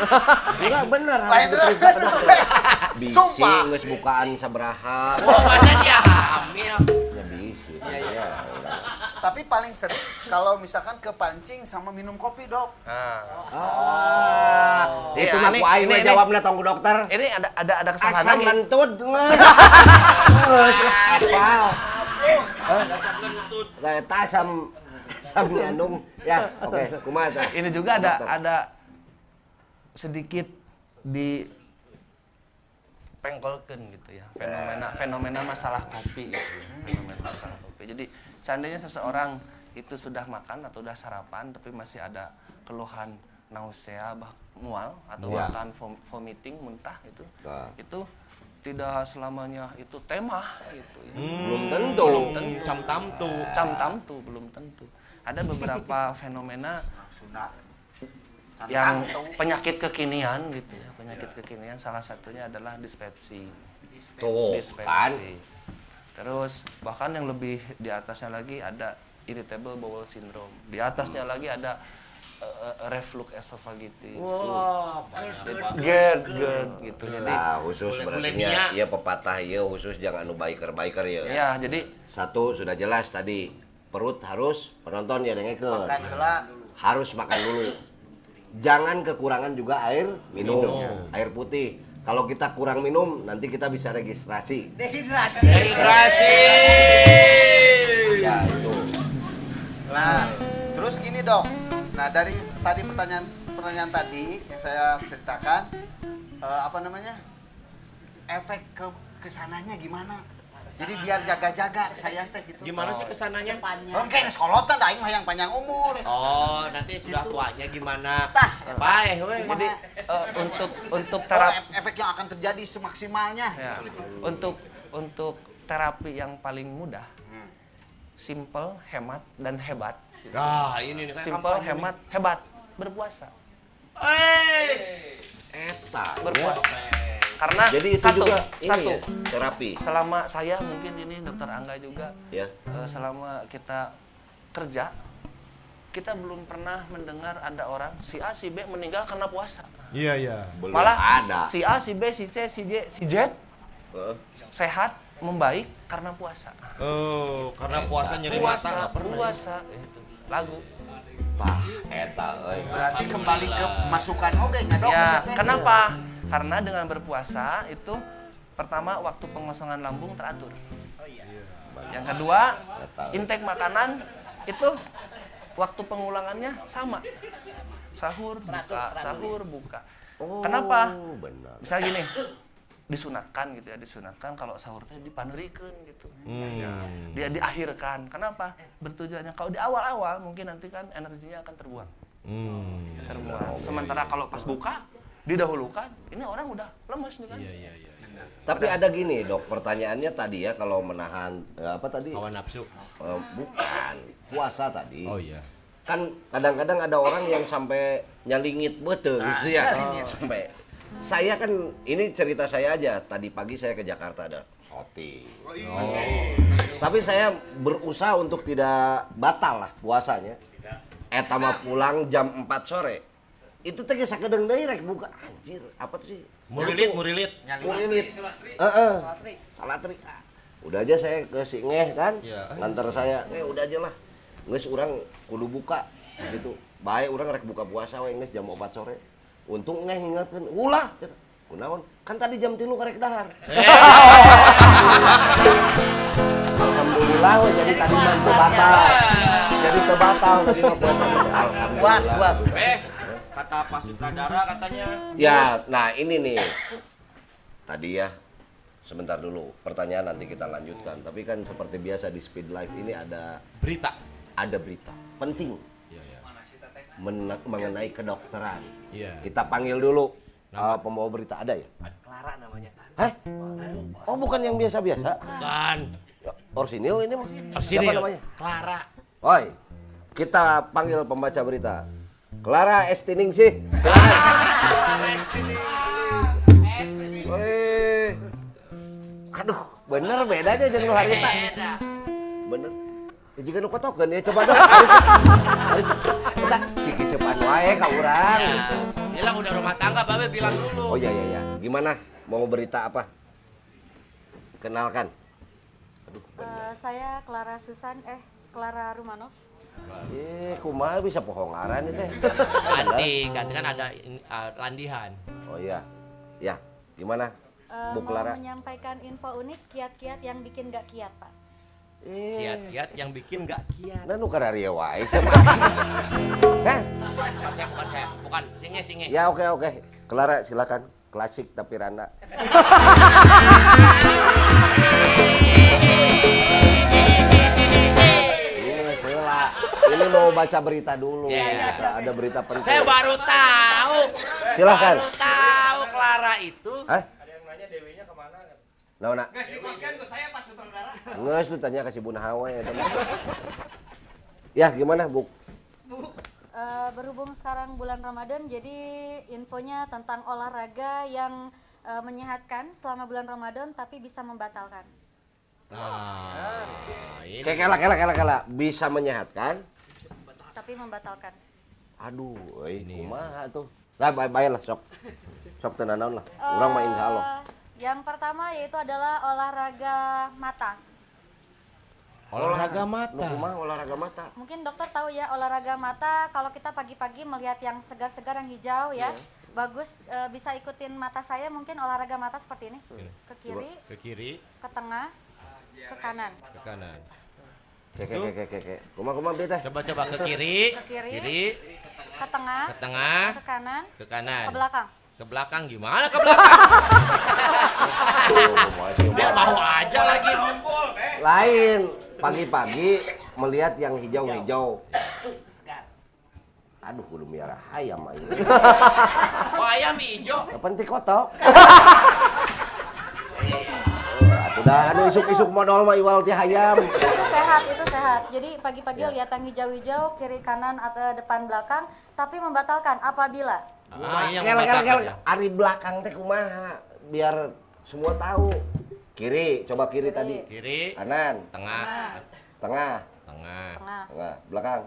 [LAUGHS] Enggak bener Lain. [LAUGHS] Bisi geus bukaan sabaraha. Oh, masa dia hamil? Ya bisi. Iya. Tapi paling sering kalau misalkan kepancing sama minum kopi, Dok. Nah, Ah, Iya, itu mah ku aing jawabna tong dokter. ini ada ada ada kesalahan Asam lagi. mentut ngeus. Ngeus apal. Kayak eta asam asam nyandung. Ya, oke, kumaha tah? Ini juga ada Dokter. ada sedikit di pengkolkan gitu ya fenomena fenomena masalah kopi gitu ya fenomena masalah kopi jadi seandainya seseorang itu sudah makan atau sudah sarapan tapi masih ada keluhan nausea bah mual atau Iya. bahkan vom- vomiting muntah itu Nah. itu tidak selamanya itu temah gitu ya. Belum tentu. Cam tamtu. cam tamtu belum tentu ada beberapa [LAUGHS] fenomena yang penyakit kekinian gitu ya penyakit kekinian. Salah satunya adalah dispepsi. Tuh, kan. dispepsi. Terus bahkan yang lebih di atasnya lagi ada irritable bowel syndrome. Di atasnya lagi ada uh, reflux esophagitis. Wah, banyak GERD GERD gitu. Jadi Nah, khusus Kulit- berarti iya pepatah iya khusus jangan anu biker-biker ya. ya jadi Satu sudah jelas tadi perut harus penonton ya dengekeun. Makan. Harus makan dulu. Jangan kekurangan juga air minum, air putih. Kalau kita kurang minum, nanti kita bisa registrasi. Dehidrasi. Ya itu. Nah, terus gini dok. Nah dari tadi pertanyaan pertanyaan tadi yang saya ceritakan eh, apa namanya efek ke ke sananya gimana? Jadi biar jaga-jaga saya teh gitu. Gimana sih ke sananya? Oke, sekolotan dah aing mah yang panjang umur. Oh, nanti sudah tuanya gimana? Tah, Baik, weh. jadi eh, untuk untuk Oh, terapi ef- efek yang akan terjadi semaksimalnya. ya, untuk untuk terapi yang paling mudah Hmm. simple hemat dan hebat Nah, ini nih kan simple hemat hebat berpuasa. Eh, Eta. berpuasa karena Jadi itu satu juga ini satu ya, terapi. selama saya mungkin ini dokter Angga juga Ya. eh, selama kita kerja kita belum pernah mendengar ada orang si A si B meninggal karena puasa Iya, iya. Belum malah ada. si A si B si C si D si Z Heeh. sehat membaik karena puasa Oh, karena puasa nyeri mata puasa nggak pernah. ya? puasa itu lagu Tah, eta euy. Berarti kembali ke masukan oke nggak dok? ya kenapa karena dengan berpuasa itu pertama waktu pengosongan lambung teratur. Yang kedua intake makanan itu waktu pengulangannya sama. Sahur buka sahur buka. Kenapa? Oh, benar. bisa gini disunatkan gitu ya disunatkan kalau sahurnya dipanerikeun gitu. Ya, dia diakhirkan. Kenapa? Bertujuannya kalau di awal-awal mungkin nanti kan energinya akan terbuang. Hmm. terbuang. Sementara kalau pas buka didahulukan ini orang udah lemes nih kan. Iya, Tapi ada gini, Dok. Pertanyaannya tadi ya kalau menahan eh, apa tadi? Hawa nafsu. Eh, bukan. Puasa tadi. Oh iya. kan kadang-kadang ada orang yang sampai nyalingit betul gitu ya. sampai. Saya kan ini cerita saya aja. Tadi pagi saya ke Jakarta ada shooting tapi saya berusaha untuk tidak batal lah puasanya. Eta mah pulang jam 4 sore itu teh geus sakedeung deui rek buka anjir apa tuh sih Murilit, murilit. Murilit. Heeh. Salatri. Udah aja saya ke si Ngeh kan. Iya. Nganter saya, "Ngeh udah aja lah." Geus urang kudu buka gitu. Baik urang rek buka puasa we geus jam 4 sore. Untung Ngeh ngingatkeun, "Ulah." Kunaon? Kan tadi jam 3 karek dahar. Alhamdulillah we jadi tadi mah teu batal. Jadi teu batal tadi mah puasa. Alhamdulillah. Kuat, kuat. Kata Pak Sutradara katanya. Ya, nah ini nih. Tadi ya, sebentar dulu. Pertanyaan nanti kita lanjutkan. Tapi kan seperti biasa di Speed Live ini ada Berita. ada berita penting Iya, iya. men- mengenai kedokteran. Iya. Kita panggil dulu uh, pembawa berita ada ya? Clara namanya. Hah? Oh bukan yang biasa-biasa? Bukan. Ya, Orsinil ini? Sini. Siapa namanya? Clara. Oi, kita panggil pembaca berita. Clara Estiningsih. Weh. Aduh, bener bedanya jeung nu harita. Bener. Ya juga nu kotokeun ya coba dong. Kita ciki cepat wae ka urang. Ya, bilang udah rumah tangga, Babe bilang dulu. Oh iya iya iya. Gimana? Mau berita apa? Kenalkan. Eh, saya Clara Susan, eh Clara Rumanov. Eh, kumaha bisa pohong ngaran itu? Ganti, ganti kan ada ah, landihan. Oh iya. Ya, gimana? Eh, Bu mau Clara. menyampaikan info unik kiat-kiat yang bikin gak kiat, Pak. Eh, Kiat-kiat yang bikin nggak kiat. Nah, nu kararia wae siapa? Hah? Bukan saya, bukan saya, bukan singe singe. Ya oke oke. Clara silakan. Klasik tapi randa. [LAUGHS] Ini mau baca berita dulu. Ya. Ada berita penting. Saya baru tahu. Silahkan. Baru tahu Clara itu. Hah? Nah, nak. Nges lu tanya kasih buna hawa ya teman. Ya gimana bu? Eh, berhubung sekarang bulan Ramadan, jadi infonya tentang olahraga yang eh, menyehatkan selama bulan Ramadan tapi bisa membatalkan. Nah, ini. Kayak kela kela kela kela bisa menyehatkan. Tapi membatalkan. Aduh, euy, kumaha tuh. Lah bay bayar lah sok. Sok tenanan lah. Urang mah insya Allah. Eh, Yang pertama yaitu adalah olahraga mata. Olahraga mata. kumaha olahraga mata? Mungkin dokter tahu ya olahraga mata kalau kita pagi-pagi melihat yang segar-segar yang hijau ya. Bagus eh, bisa ikutin mata saya mungkin olahraga mata seperti ini. Ke kiri, Ke kiri, ke tengah, ke kanan. ke kanan. Kek kek kek kek kek. Kumaha kumaha beda? Coba-coba ke [LAUGHS] kiri, Ke kiri. kiri, Ke tengah, ke tengah, ke kanan, ke kanan. ke belakang. Ke belakang gimana ke belakang? [LAUGHS] Dia mau aja lagi. Lain pagi-pagi melihat yang hijau-hijau. Aduh, kudu miara ayam aja. Oh, ayam hijau. Kapan ti kotok? Dah anu isuk-isuk modal mah iwal ti hayam. Itu sehat, itu sehat. Jadi pagi-pagi Ya. lihat yang hijau-hijau, kiri kanan atau depan belakang, tapi membatalkan apabila Ah, Kel kel kel membatalkan ya. ari belakang teh kumaha biar semua tahu. Kiri, coba kiri tadi. Kiri, Kanan, tengah, tengah, tengah. tengah, tengah, belakang.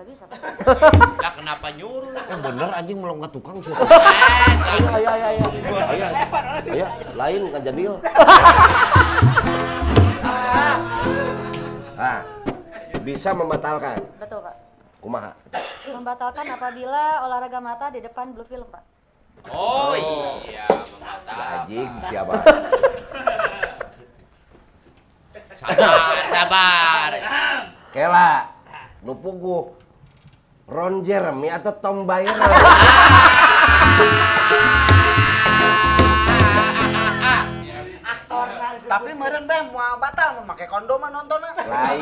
Nggak bisa. Pak. [LAUGHS] Lah kenapa nyuruh? Eh bener anjing melongat tukang sih. Eh, Ayo ayo ayo ayo. Ayo. Ayo, lain kan jadil. Nah, [LAUGHS] bisa membatalkan. Betul pak. Kumaha? Membatalkan apabila olahraga mata di depan blue film pak. Oh iya, membatalkan. Anjing siapa? Sabar, sabar. Kela, nu puguh. Ron Jeremy atau Tom Byron? Tapi meren bem mau batal mau pakai kondom nontonnya. Lain.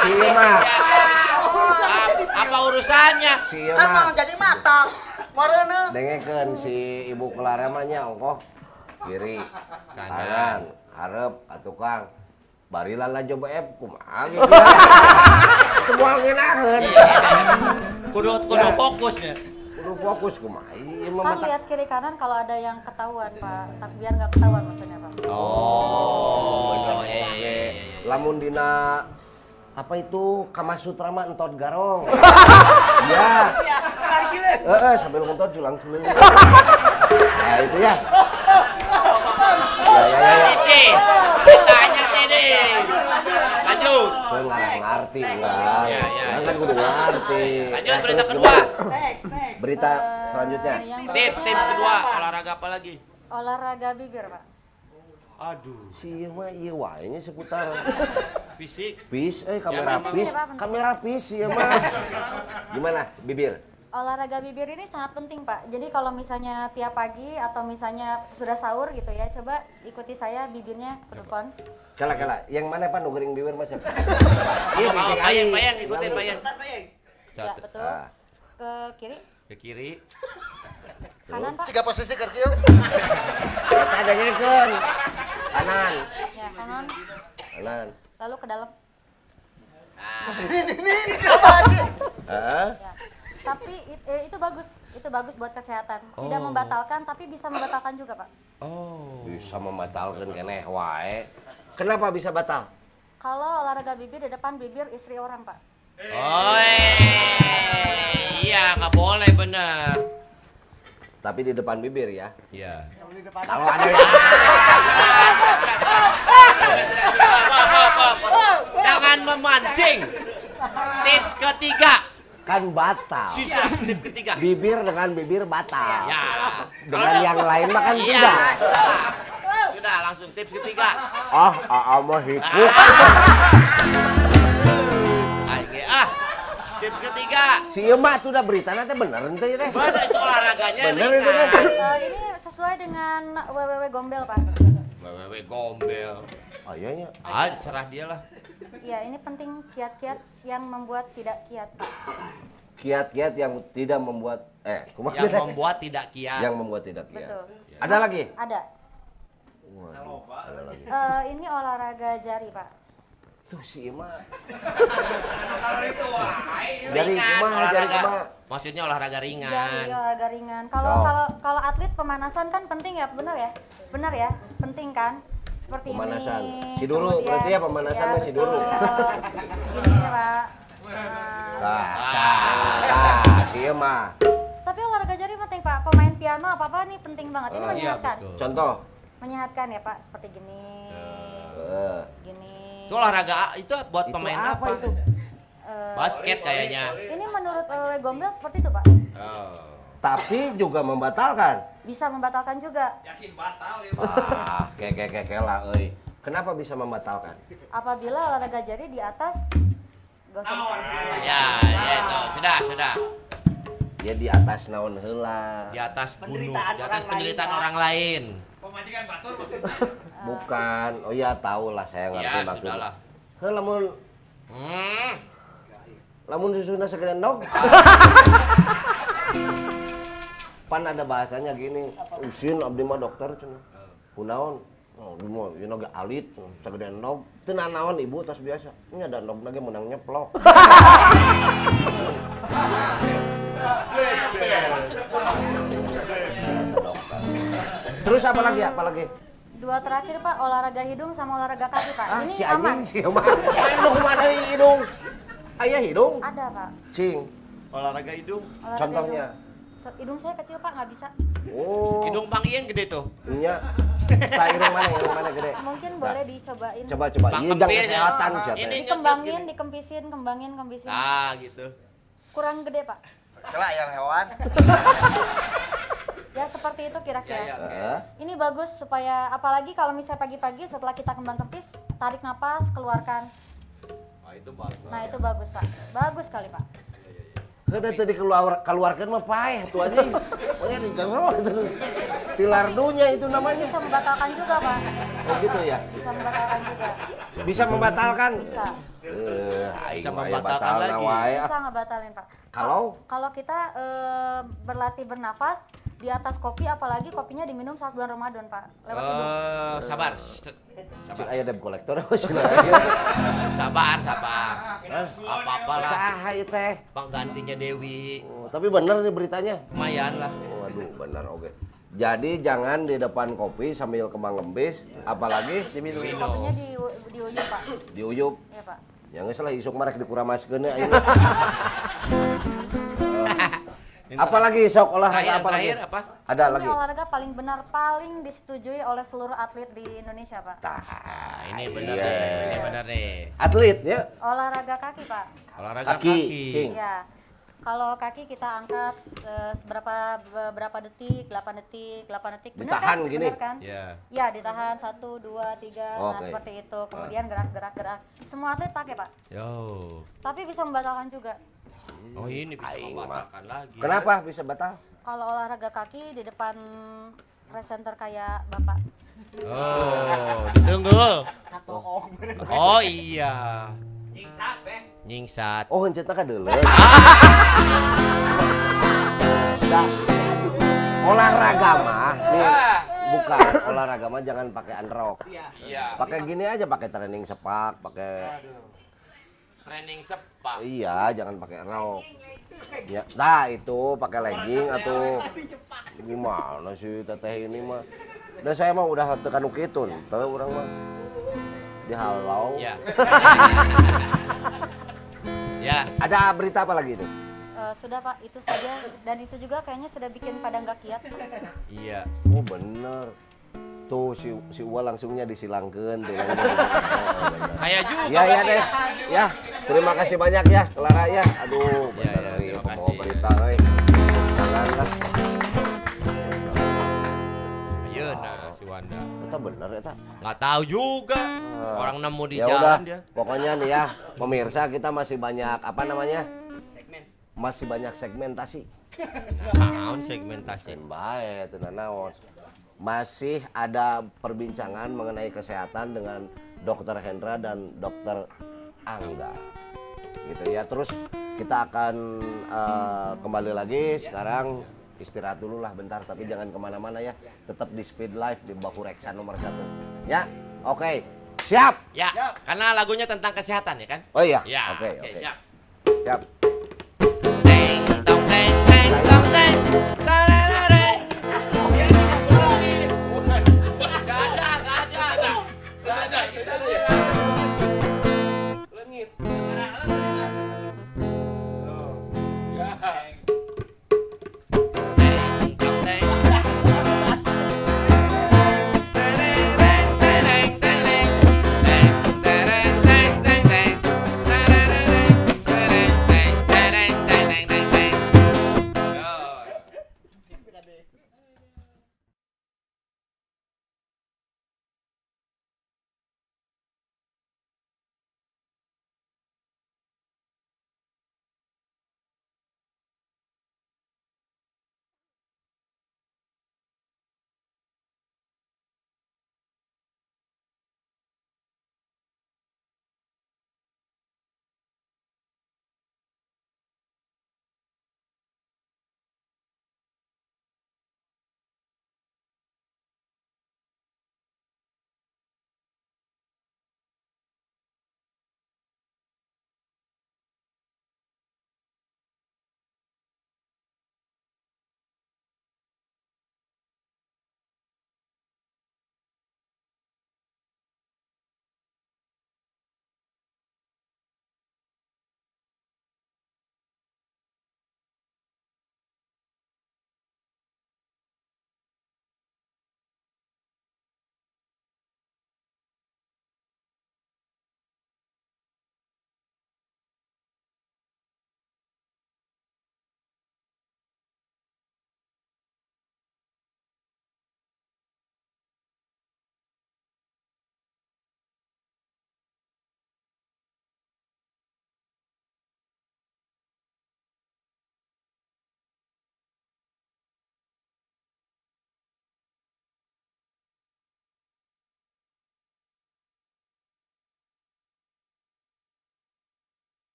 Si mah, Ap- Apa urusannya? si Kan mah. mau jadi matang. Meren Dengekeun si Ibu Clara mah nya ongkoh kiri, Kanan. kanan, hareup atuh Kang. Bari lala coba F kumaha gitu. Teu moal ngeunaheun. Kudu kudu fokusnya. Kudu fokus kumaha. Ieu mah Kan mata lihat kiri kanan kalau ada yang ketahuan pak. Tapi biar nggak ketahuan maksudnya pak. Oh, iya, iya, iya, iya. lamun dina apa itu Kamasutra mah entot garong. [LAUGHS] Iya. Heeh, sambil ngentot julang culing. [LAUGHS] Nah, itu ya. Ya ya ya. ya. Sisi, ditanya sini. Lanjut. Gue ngarang ngerti enggak. Iya, iya, Orang kan ngerti. Lanjut, Nah, berita kedua. gimana? Berita selanjutnya. Eh, yang Tips, tips kedua, olahraga apa lagi? Olahraga bibir pak. Aduh, Si ieu mah wae nya seputar fisik. pis eh kamera penting pis. ya, penting. Kamera pis ieu [LAUGHS] mah. Gimana? Bibir. Olahraga bibir ini sangat penting pak. Jadi kalau misalnya tiap pagi atau misalnya sudah sahur gitu ya, coba ikuti saya bibirnya ke depan. Kala kala, yang mana Pak nu bibir siapa? Iya, bayang, bayang, ikutin bayang. Ya betul. Ah. Ke kiri, Ke kiri. kanan pak. Jika posisi kerja. Kita dengekeun. Kanan. Ya kanan. Kanan. Lalu ke dalam. Heeh. [LAUGHS] Ya. Tapi it- eh, itu bagus, itu bagus buat kesehatan. Tidak membatalkan, tapi bisa membatalkan juga pak. Oh. Bisa membatalkan keneh wae. Kenapa bisa batal? Kalau olahraga bibir di depan bibir istri orang, Pak. Oi, iya nggak boleh bener. Tapi di depan bibir ya. Iya. Kalau ada yang Jangan memancing. Tips ketiga. kan batal. Sisa tips ketiga. Bibir dengan bibir batal. Ya. Dengan yang lain mah kan Iya. tidak. Sudah. Sudah langsung tips ketiga. Oh, aa mah hikuk. Ayo, ah. Tips ketiga. Si emak tuh udah berita nanti bener ente ya teh. Masa itu olahraganya Bener itu kan. Eh, ini sesuai dengan WWW Gombel, Pak. WWW gombel. Oh iya. Ah, serah dia lah. Iya, ini penting kiat-kiat yang membuat tidak kiat, Pak. Kiat-kiat yang tidak membuat eh kumaha Yang membuat tidak kiat. yang membuat tidak kiat. Betul. Ada lagi? Ada. Waduh, ada lagi. Eh, ini olahraga jari, Pak. Tuh si. Jari kumaha, jari Olahraga. kumaha. Maksudnya olahraga ringan. Jari olahraga ringan. Kalau So. kalau kalau atlet pemanasan kan penting ya, benar ya? Benar ya? Penting kan? Seperti Pemanasan. ini. Si duru, kemudian- berarti ya pemanasan si duru. betul. Gini ya, Pak. Nah, Nah, nah, nah, si emak. Tapi olahraga jari penting, Pak. Pemain piano apa-apa nih penting banget. Ini Oh, iya, menyehatkan. betul. Contoh. Menyehatkan ya, Pak. Seperti gini. Eh, Gini. Itu olahraga itu buat Itu pemain apa apa? itu? Eh, Basket kayaknya. ini menurut WWW Gombel seperti itu, Pak. Oh. tapi juga membatalkan. Bisa membatalkan juga. Ah, keke keke lah, euy. Kenapa bisa membatalkan? Apabila olahraga jari di atas usah disebut. Ya, ya itu. Sudah, sudah. Ya di atas naon heula. Di atas gunung, di atas penderitaan orang lain. [LAUGHS] Bukan. Oh ya tahu lah saya ngerti Ya, maksudnya. sudahlah. Heh, lamun Hmm. lamun susuna segendong. [LAUGHS] Pan ada bahasanya gini, usin abdi mah dokter cenah. Kunaon? Oh, abdi mah ieu ge alit, segendong. Teu naon ibu tos biasa. Ini ada nog lagi menang nyeplok. [LAUGHS] Terus apa lagi? Apa lagi? Dua terakhir Pak, olahraga hidung sama olahraga kaki Pak. Ah, Ini si aman. anjing si. Ayo lu ke mana hidung? Ayah hidung? Ada Pak. Cing. Olahraga hidung. Olahraga Contohnya? Hidung. So- hidung saya kecil Pak, nggak bisa. Oh. Hidung Bang Iyeng gede tuh. Iya. Tak hidung mana? Hidung mana gede? Mungkin boleh dicobain. Coba coba. Bang Iya, jangan ya. kesehatan siapa. Ini Dikembangin, dikempisin, kembangin, kempisin. Ah, gitu. Kurang gede Pak. Celak ya hewan. [LAUGHS] Ya seperti itu kira-kira. Heeh. Ini bagus supaya apalagi kalau misalnya pagi-pagi setelah kita kembang kempis, tarik napas, keluarkan. Ah, itu bagus. Nah itu bagus Pak. Bagus sekali Pak. Kada tadi keluar keluarkan mah paeh tuh aja. Pokoknya di jero itu. Tilardunya itu namanya. Bisa membatalkan juga Pak. Oh gitu ya. Bisa membatalkan juga. Bisa membatalkan. Bisa. Eh, aing Bisa ya membatalkan lagi. wae, ah. Bisa ngebatalin Pak. Kalau? Kalau kita eh, berlatih bernafas di atas kopi, apalagi kopinya diminum saat bulan Ramadan Pak. Lewat hidung. Eh, sabar. Cik aya debt collector cenah. [LAUGHS] Sabar, sabar. Apa-apa lah. Saha ieu teh? Penggantinya Dewi. Oh, tapi bener nih beritanya. Lumayan lah. Waduh, benar oke. Jadi jangan di depan kopi sambil kembang kempis, apalagi Diminum. Kopinya di diuyup Pak. diuyup. Iya Pak. Yang salah isuk marek dikuramaskeun ya ayeuna. [LAUGHS] apalagi sok olahraga Terakhir, apa lagi? terakhir apa? Ada Ini lagi. olahraga paling benar, paling disetujui oleh seluruh atlet di Indonesia Pak. Nah, ini benar Iya. nih. Ini benar nih. atlet ya. Olahraga kaki Pak. Olahraga Kaki, kaki. Iya. Kalau kaki kita angkat eh, seberapa berapa detik, 8 detik, 8 detik. Benar Ditahan kan? gini? Benar kan? Ya. Ya, ditahan satu, dua, tiga, nah Oke. seperti itu. Kemudian gerak-gerak gerak. Semua atlet pakai pak. Yo. Tapi bisa membatalkan juga. Oh ini bisa Aing membatalkan lagi. Kenapa bisa batal? Kalau olahraga kaki di depan presenter kayak bapak. Oh, ditunggu. Oh iya. Nyingsat. Oh, henteu ka. [LAUGHS] Dah. Olahraga mah nih bukan olahraga mah jangan pakai unrock. Iya. Pakai gini aja, pakai training sepak, pakai Training sepak. Iya, jangan pakai rok. Ya, nah itu pakai legging atau gimana sih teteh ini mah. Dan saya mah udah tekan ukitun, tahu orang mah. Dihalau. Ya. [LAUGHS] ya. Ada berita apa lagi itu? Eh, sudah Pak, itu saja dan itu juga kayaknya sudah bikin pada nggak kiat. Iya. Oh bener. Tuh si si Uwa langsungnya disilangkeun tuh. [LAUGHS] Oh. Saya juga. Ya ya deh. Ya, terima kasih banyak ya Clara ya. Aduh, Ya, bener ya, nih terima pembawa kasih. berita euy. Jangan lah. Iya nah si Wanda. Eta bener eta. Nggak tahu juga. Orang nemu di ya jalan udah, dia. pokoknya nih ya, pemirsa kita masih banyak apa namanya? Masih banyak segmentasi. Naon segmentasi. Baik, tenan naon. Masih ada perbincangan mengenai kesehatan dengan Dokter Hendra dan Dokter Angga. Gitu ya. Terus kita akan eh, kembali lagi sekarang istirahat dulu lah bentar tapi jangan ke mana-mana ya tetap di speed live di bahu reksa nomor satu ya oke siap Ya, karena lagunya tentang kesehatan ya kan? oh iya Ya. oke oke siap. siap Teng tong teng teng tong teng.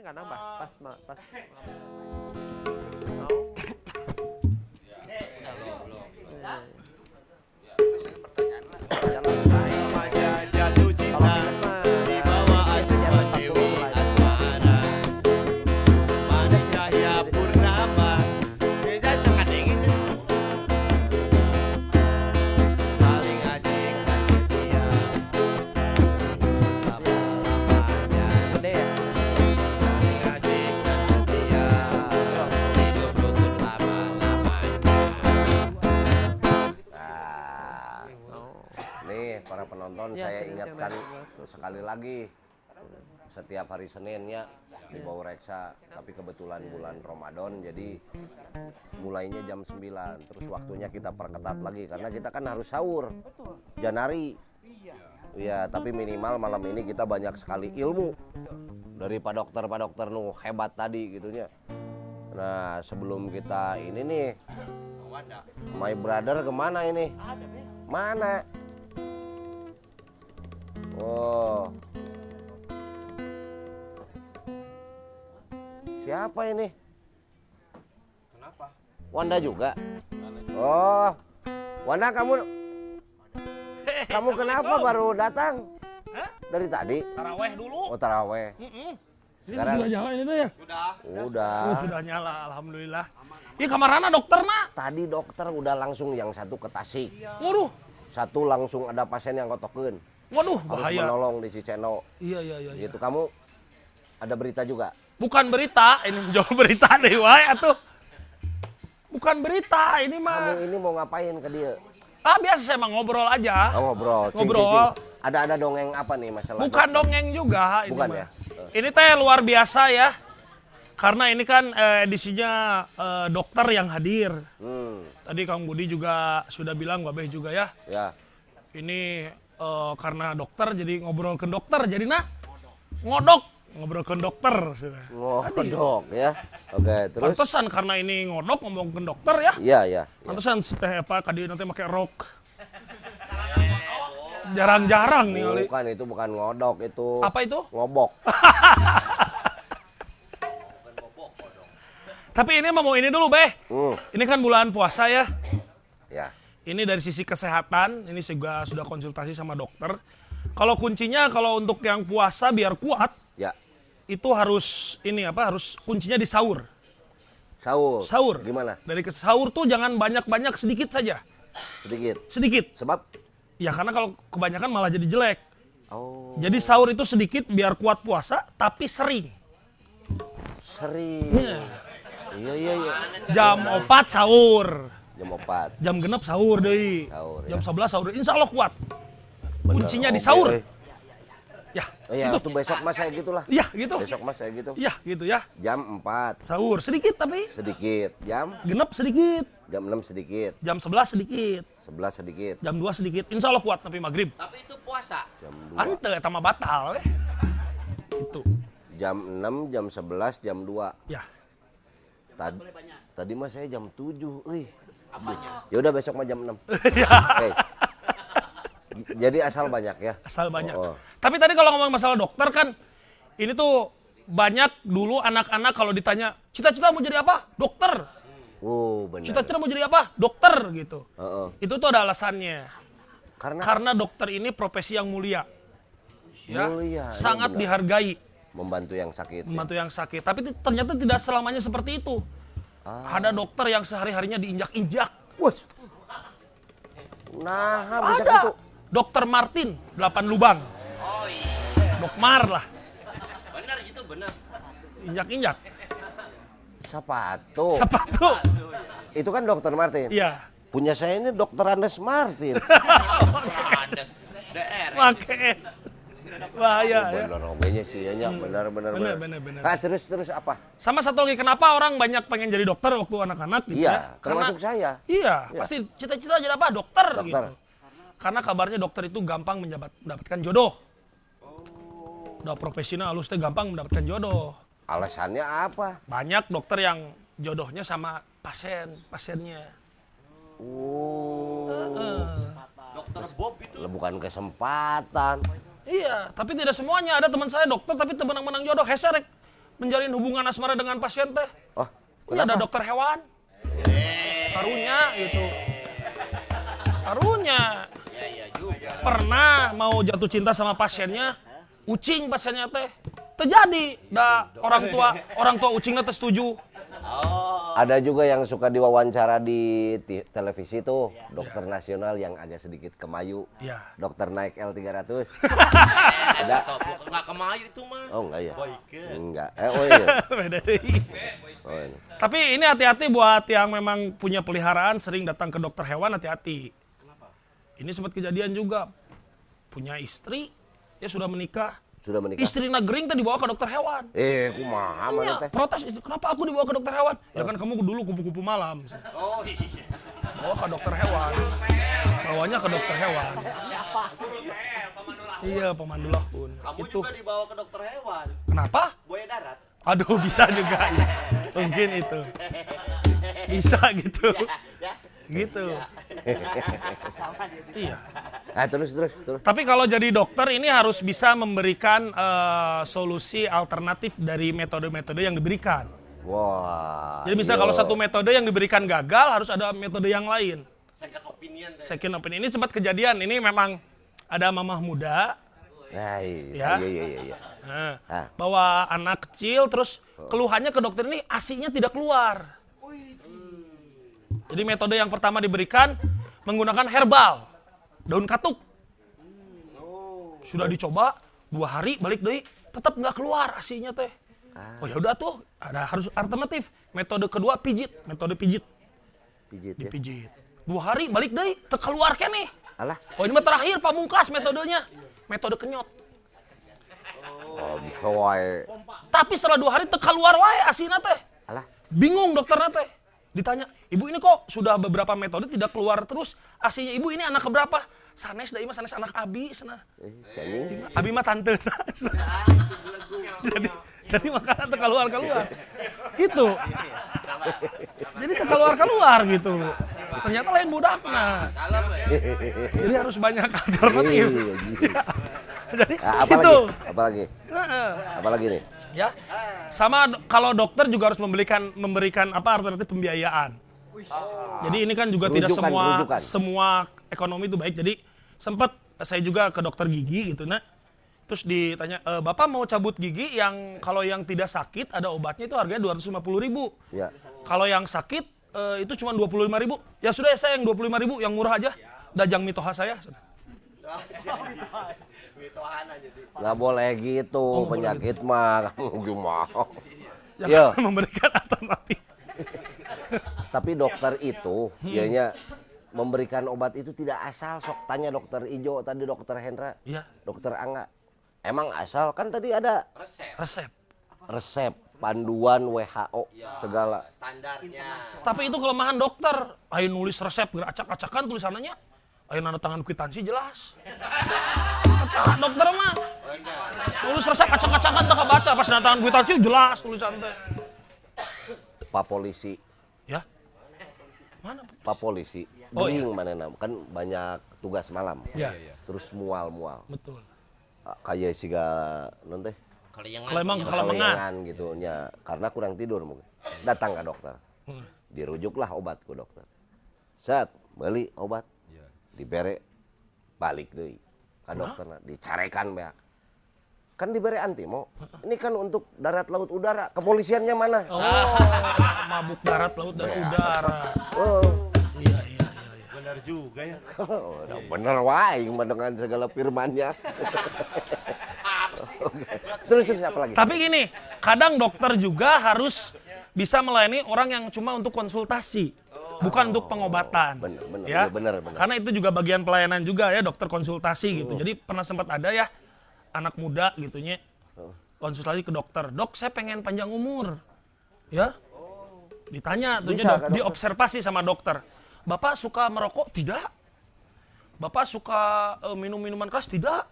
Tapi nggak nambah pas ma- pas. [LAUGHS] para penonton. Ya, saya ingatkan sekali lagi setiap hari Senin ya di Bau Reksa tapi kebetulan bulan Ramadan jadi mulainya jam 9 terus waktunya kita perketat lagi karena kita kan harus sahur. Janari. Iya tapi minimal malam ini kita banyak sekali ilmu. Dari Pak Dokter Pak Dokter nu hebat tadi gitunya. Nah sebelum kita ini nih My brother ke mana ini? Mana? Oh. Siapa ini? Kenapa? Wanda juga. Oh. Wanda kamu kamu kenapa baru datang? Dari tadi. Taraweh dulu. Oh taraweh. Sekarang- sudah nyala ini tuh ya? Udah. Oh, sudah nyala, alhamdulillah. Iya kamarana dokter nak. Tadi dokter udah langsung yang satu ke Tasik. Waduh, Satu langsung ada pasien yang kotokin. Waduh Harus bahaya. menolong di Ciceno. Iya iya iya. iya. Gitu kamu ada berita juga. Bukan berita, ini menjawab berita [LAUGHS] deh, wae atuh. Bukan berita, ini Kamu mah. ini mau ngapain ke dia? Ah biasa saya mah ngobrol aja. Oh, ngobrol. Cing, Ngobrol. cing, cing. Ada ada dongeng apa nih masalah? Bukan dokter? dongeng juga ini Bukan mah. ya? Ini teh luar biasa ya. Karena ini kan eh, edisinya eh, dokter yang hadir. Hmm, Tadi Kang Budi juga sudah bilang, Babeh juga ya. ya. Ini eh, karena dokter jadi ngobrol ke dokter. Jadi nah ngodok ngobrol ke dokter. Ngodok ya. Oke, terus? Pantesan karena ini ngodok ngomong ke dokter ya. Iya, iya. iya. Pantesan teh apa kadi nanti pakai rok. Jarang-jarang nih kali. Bukan itu bukan ngodok itu. Apa itu? Ngobok. [LAUGHS] Tapi ini mau ini dulu, Beh. Hmm, Ini kan bulan puasa ya. ya. Ini dari sisi kesehatan, ini juga sudah konsultasi sama dokter. Kalau kuncinya kalau untuk yang puasa biar kuat, Ya. itu harus ini apa? Harus kuncinya di sahur. Sahur. Sahur. Gimana? Dari ke sahur tuh jangan banyak-banyak sedikit saja. Sedikit. Sedikit. Sebab Ya karena kalau kebanyakan malah jadi jelek. oh, Jadi sahur itu sedikit biar kuat puasa, tapi sering. sering. Iya, iya, iya. Jam 4 sahur. Jam 4. Jam genep sahur deh. Sahur, Jam ya. 11 sahur. Insya Allah kuat. Bener, Kuncinya di oke, sahur. eh. Ya, Oh, iya, gitu. besok mas saya gitulah. Iya, gitu. Besok mas saya gitu. Iya, gitu ya. Jam 4 Sahur sedikit tapi sedikit. Jam genep sedikit. jam 6 sedikit. Jam 11 sedikit. 11 sedikit. Jam 2 sedikit. Insya Allah kuat tapi maghrib. Tapi itu puasa. Jam 2. Ante eta mah batal weh. Itu. Jam 6, jam 11, jam 2. Ya. Tadi tadi mah saya jam 7. Euy. Ya udah besok mah jam 6. [LAUGHS] Ya. Oke. Jadi asal banyak ya. Asal banyak. Oh, oh. Tapi tadi kalau ngomong masalah dokter kan ini tuh banyak dulu anak-anak kalau ditanya cita-cita mau jadi apa? Dokter. Oh, benar. Cita-cita mau jadi apa? Dokter gitu. Heeh. Itu tuh ada alasannya. Karena Karena dokter ini profesi yang mulia. Ya, Mulia, iya sangat benar. dihargai membantu yang sakit. ya. membantu yang sakit. Tapi ternyata tidak selamanya seperti itu. Ah. Ada dokter yang sehari-harinya diinjak-injak. Wah. Nah, bisa Ada. gitu. Dokter Martin, 8 lubang. Oh iya. Dokmar lah, Benar itu benar. injak-injak. Sepatu. Siapa tuh? Itu kan dokter Martin. Iya. Punya saya ini dokter Andes Martin. [LAUGHS] Ada DR. Makes. Bahaya ya. bener ogenya sih ya, Nyak. bener bener Bener, bener, bener. Ah, terus terus apa? Sama satu lagi kenapa orang banyak pengen jadi dokter waktu anak-anak gitu Iya, ya? termasuk saya. Iya, Iya. pasti cita-cita jadi apa? Dokter, Dokter. gitu. Karena kabarnya dokter itu gampang menjabat, mendapatkan jodoh. Udah profesional, halus teh gampang mendapatkan jodoh. Alasannya apa? Banyak dokter yang jodohnya sama pasien, pasiennya. Oh, Dokter Bob itu bukan kesempatan. Iya, tapi tidak semuanya. Ada teman saya dokter tapi temenang-menang jodoh. Heserek menjalin hubungan asmara dengan pasien teh. Oh, Ini ada dokter hewan. Karunya gitu. Karunya. ya ya juga. Pernah mau jatuh cinta sama pasiennya, ucing pasiennya teh. Terjadi, dah orang tua orang tua ucingnya teh setuju. Ada juga yang suka diwawancara di televisi tuh, dokter nasional yang agak sedikit kemayu. Iya. Dokter naik L300. [LAUGHS] Ada. Nggak kemayu itu mah. Oh, enggak ya? Boyke. Enggak. Eh, oh iya. [LAUGHS] Beda deh. Oh, ini. Tapi ini hati-hati buat yang memang punya peliharaan sering datang ke dokter hewan hati-hati. Ini sempat kejadian juga. Punya istri, ya sudah menikah. Sudah menikah? Istri nagring teh dibawa ke dokter hewan. Eh, kumaha mana Iya, teh? protes istri, kenapa aku dibawa ke dokter hewan? Ya kan kamu dulu kupu-kupu malam. Oh iya. Bawa ke dokter hewan. Bawanya ke dokter hewan. Iya, pemandu lahun. Kamu Itu. juga dibawa ke dokter hewan. Kenapa? Buaya darat. Aduh, bisa juga ya. Mungkin itu. Bisa gitu. Ya. Gitu. Iya. Ah, terus terus terus. Tapi kalau jadi dokter ini harus bisa memberikan eh, solusi alternatif dari metode-metode yang diberikan. Wah. Jadi misal iya. kalau satu metode yang diberikan gagal harus ada metode yang lain. Second opinion. Second opinion ini sempat kejadian. Ini memang ada mamah muda Nah, Ya. iya, iya, iya, iya. Nah, Ah. bawa anak kecil terus keluhannya ke dokter ini asinya tidak keluar. Jadi metode yang pertama diberikan menggunakan herbal, daun katuk. Sudah dicoba dua hari balik deh, tetap nggak keluar asinya teh. Oh ya udah tuh, ada harus alternatif. Metode kedua pijit, metode pijit, Pijit ya. dipijit. Dua hari balik deh, keluar kene. Alah, Oh ini mah terakhir pamungkas metodenya, metode kenyot. oh bisa wae. Tapi setelah dua hari teu keluar wae asina teh. Alah, Bingung dokternya teh. Ditanya, ibu ini kok sudah beberapa metode tidak keluar terus asinya. Ibu ini anak keberapa? Sanes dah mah sanes anak abi sana. eh. Abi mah tante. [LAUGHS] [LAUGHS] jadi jadi makanya teu keluar keluar. Gitu. Jadi teu keluar keluar gitu. Ternyata lain budakna. Jadi harus banyak alternatif. Iya. [LAUGHS] Jadi Ah, apa gitu. lagi? Apa lagi? Heeh. Apa lagi nih? Ya. Sama kalau dokter juga harus memberikan memberikan apa alternatif pembiayaan. Jadi ini kan juga tidak semua rujukan. semua ekonomi itu baik. Jadi sempat saya juga ke dokter gigi gitu nah terus ditanya "E, bapak mau cabut gigi yang kalau yang tidak sakit ada obatnya itu harganya 250.000 ribu. Ya. kalau yang sakit eh, itu cuma 25.000 ribu. Ya sudah ya saya yang 25.000 ribu yang murah aja. Dajang mitoha saya [LAUGHS] Nggak boleh gitu, Oh, penyakit mah [LAUGHS] kamu cuma. yang Iya. memberikan alternatif Tapi dokter itu, Hmm. ianya memberikan obat itu tidak asal. Sok tanya dokter Ijo tadi, dokter Hendra, Iya. dokter Angga. Emang asal kan tadi ada resep resep, panduan WHO, segala. Tapi itu kelemahan dokter. Ayo nulis resep, acak-acakan tulisannya. Ayo nanda tangan kwitansi jelas. [LAUGHS] Dokter mah. Nulis resep acak-acakan tak baca. Pas nanda tangan kwitansi jelas tulisan teh. Pak polisi, Ya. Mana? Pak polisi, Oh, gering mana nam, kan banyak tugas malam. Ya, Terus mual-mual. betul. Ah, Kayak siga non teh Kelemang kelemengan gitu nya karena kurang tidur mungkin. Datang ke dokter. Hmm. Dirujuklah obat ke dokter. Set, beli obat. Dibere balik deui ka dokterna, dicarekan beak. Kan diberi antimo. Ini kan untuk darat laut udara. Kepolisiannya mana? Oh, mabuk darat, laut, dan udara. Oh, Iya, iya, iya. iya. Benar juga ya. [LAUGHS] udah bener wae mah dengan segala firmannya. [LAUGHS] Oke. Terus terus apa lagi? Tapi gini, kadang dokter juga harus bisa melayani orang yang cuma untuk konsultasi, bukan untuk pengobatan. Bener, bener, ya. iya, bener, bener. Karena itu juga bagian pelayanan juga ya, dokter konsultasi gitu. Jadi pernah sempat ada ya anak muda gitunya konsultasi ke dokter, dok saya pengen panjang umur, ya. Ditanya, tuh dok, dokter. diobservasi sama dokter. Bapak suka merokok? Tidak. Bapak suka eh, minum minuman keras? Tidak.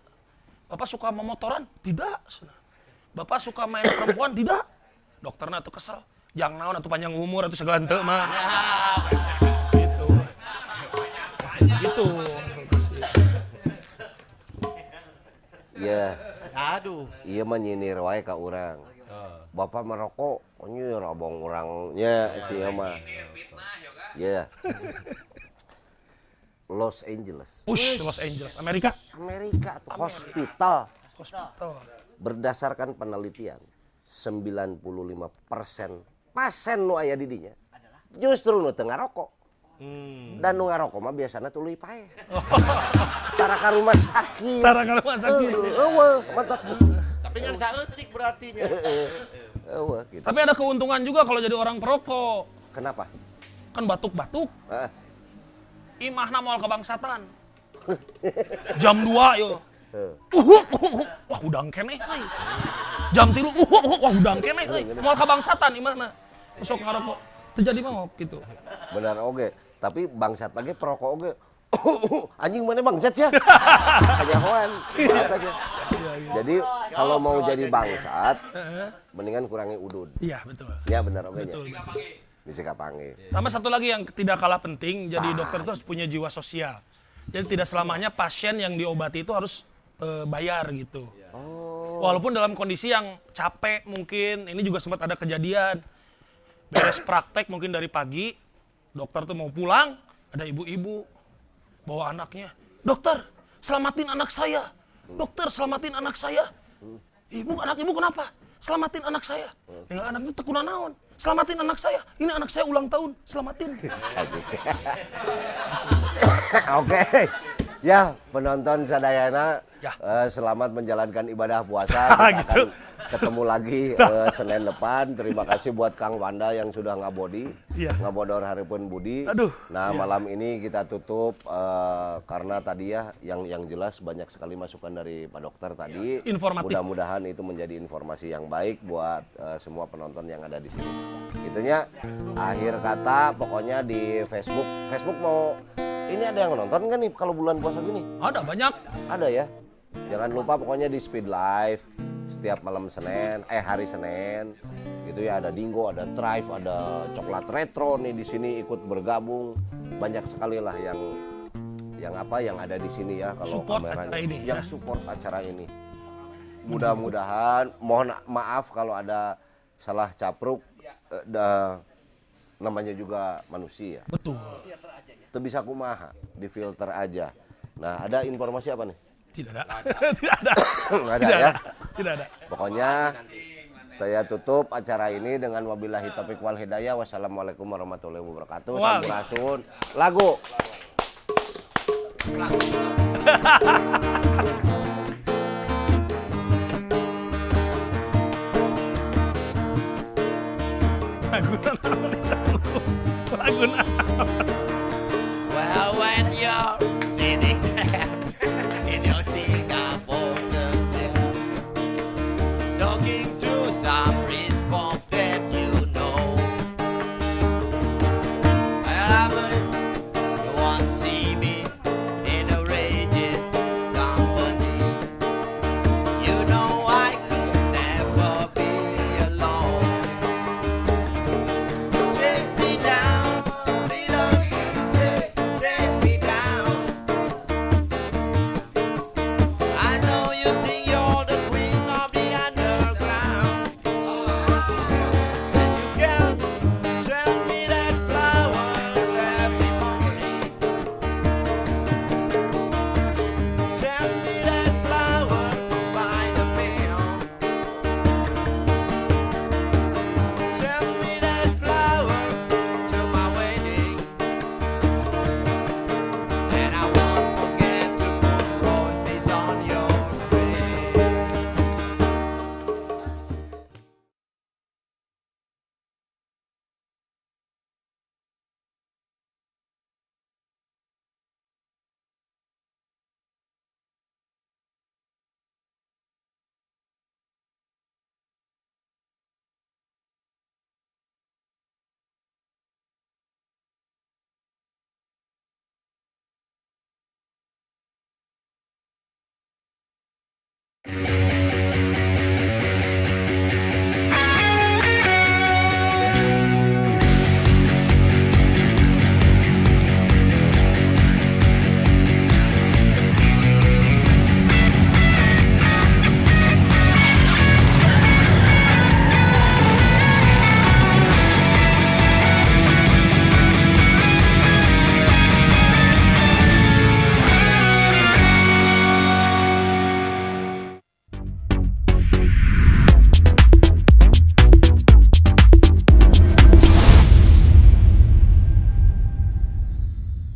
Bapak suka memotoran? Tidak. Bapak suka main perempuan? Tidak. Dokternya tuh kesel. Jangan naon atau panjang umur atau segala ente mah. Gitu. Gitu. Iya. Aduh. iya menyinir wae ka urang bapak merokok nyir abang orangnya si mah iya Los Angeles Ush, Los Angeles, Amerika. Amerika tuh hospital Hospital. berdasarkan penelitian 95% pasien nu aya di dinya justru nu teu ngarokok dan nu ngarokok mah biasanya tuluy pae tara ka rumah sakit Tara ka rumah sakit. eueuh mantap Tapi kan saeutik berartinya. eueuh gitu Tapi ada keuntungan juga kalau jadi orang perokok. kenapa Kan batuk-batuk, Ah, imahna moal kebangsatan. Jam 2 yo. Uh, uh, uh, uh, wah udang kene euy. Jam 3 uh, uh, uh, wah udang kene euy. Moal kebangsatan imahna. Sok ngarokok. Terjadi mau gitu. benar oke tapi bangsat lagi perokok oke [COUGHS] anjing mana bangsat ya kajahoan Maaf aja. jadi kalau mau jadi bangsat mendingan kurangi udud Iya, betul. ya benar oke nya Betul. bisa kapangi Tambah satu lagi yang tidak kalah penting, jadi dokter itu harus punya jiwa sosial. Jadi tidak selamanya pasien yang diobati itu harus eh, bayar gitu. Walaupun dalam kondisi yang capek mungkin, ini juga sempat ada kejadian. Beres praktek mungkin dari pagi, dokter tuh mau pulang, ada ibu-ibu bawa anaknya. Dokter, selamatin anak saya. dokter selamatin anak saya. Ibu, anak ibu kenapa? Selamatin anak saya. Dengan anak itu tekuna naon. Selamatin anak saya. Ini anak saya ulang tahun. Selamatin. [LAUGHS] Oke. Ya, penonton sadayana Ya. eh, selamat menjalankan ibadah puasa. [LAUGHS] Kita gitu. akan ketemu lagi [LAUGHS] eh, Senin depan. Terima kasih buat Kang Wanda yang sudah ngabodi. Iya. Ngabodor Haripun Budi. Aduh, Nah, malam ini kita tutup eh, karena tadi ya yang yang jelas banyak sekali masukan dari Pak Dokter tadi. Informatif. Mudah-mudahan itu menjadi informasi yang baik buat eh, semua penonton yang ada di sini. Itunya akhir kata pokoknya di Facebook. Facebook mau ini ada yang nonton kan nih kalau bulan puasa gini? Ada banyak. Ada ya. Jangan lupa pokoknya di Speed Live setiap malam Senin, eh hari Senin. Gitu ya ada Dingo, ada Thrive, ada Coklat Retro nih di sini ikut bergabung. Banyak sekali lah yang yang apa yang ada di sini ya kalau Support kameranya. acara ini, yang ya. support acara ini. Mudah-mudahan mohon maaf kalau ada salah capruk eh, da- namanya juga manusia. Betul. Itu bisa kumaha, difilter aja. Nah, ada informasi apa nih? Tidak ada. Tidak [LAUGHS] ada. Nggak ada Tidak ya. ada. Tidak ada. Pokoknya saya tutup acara ini dengan wabillahi taufiq wal hidayah. Wassalamualaikum warahmatullahi wabarakatuh. Sampurasun. [LAUGHS] Lagu. Lagu? Lagu naon?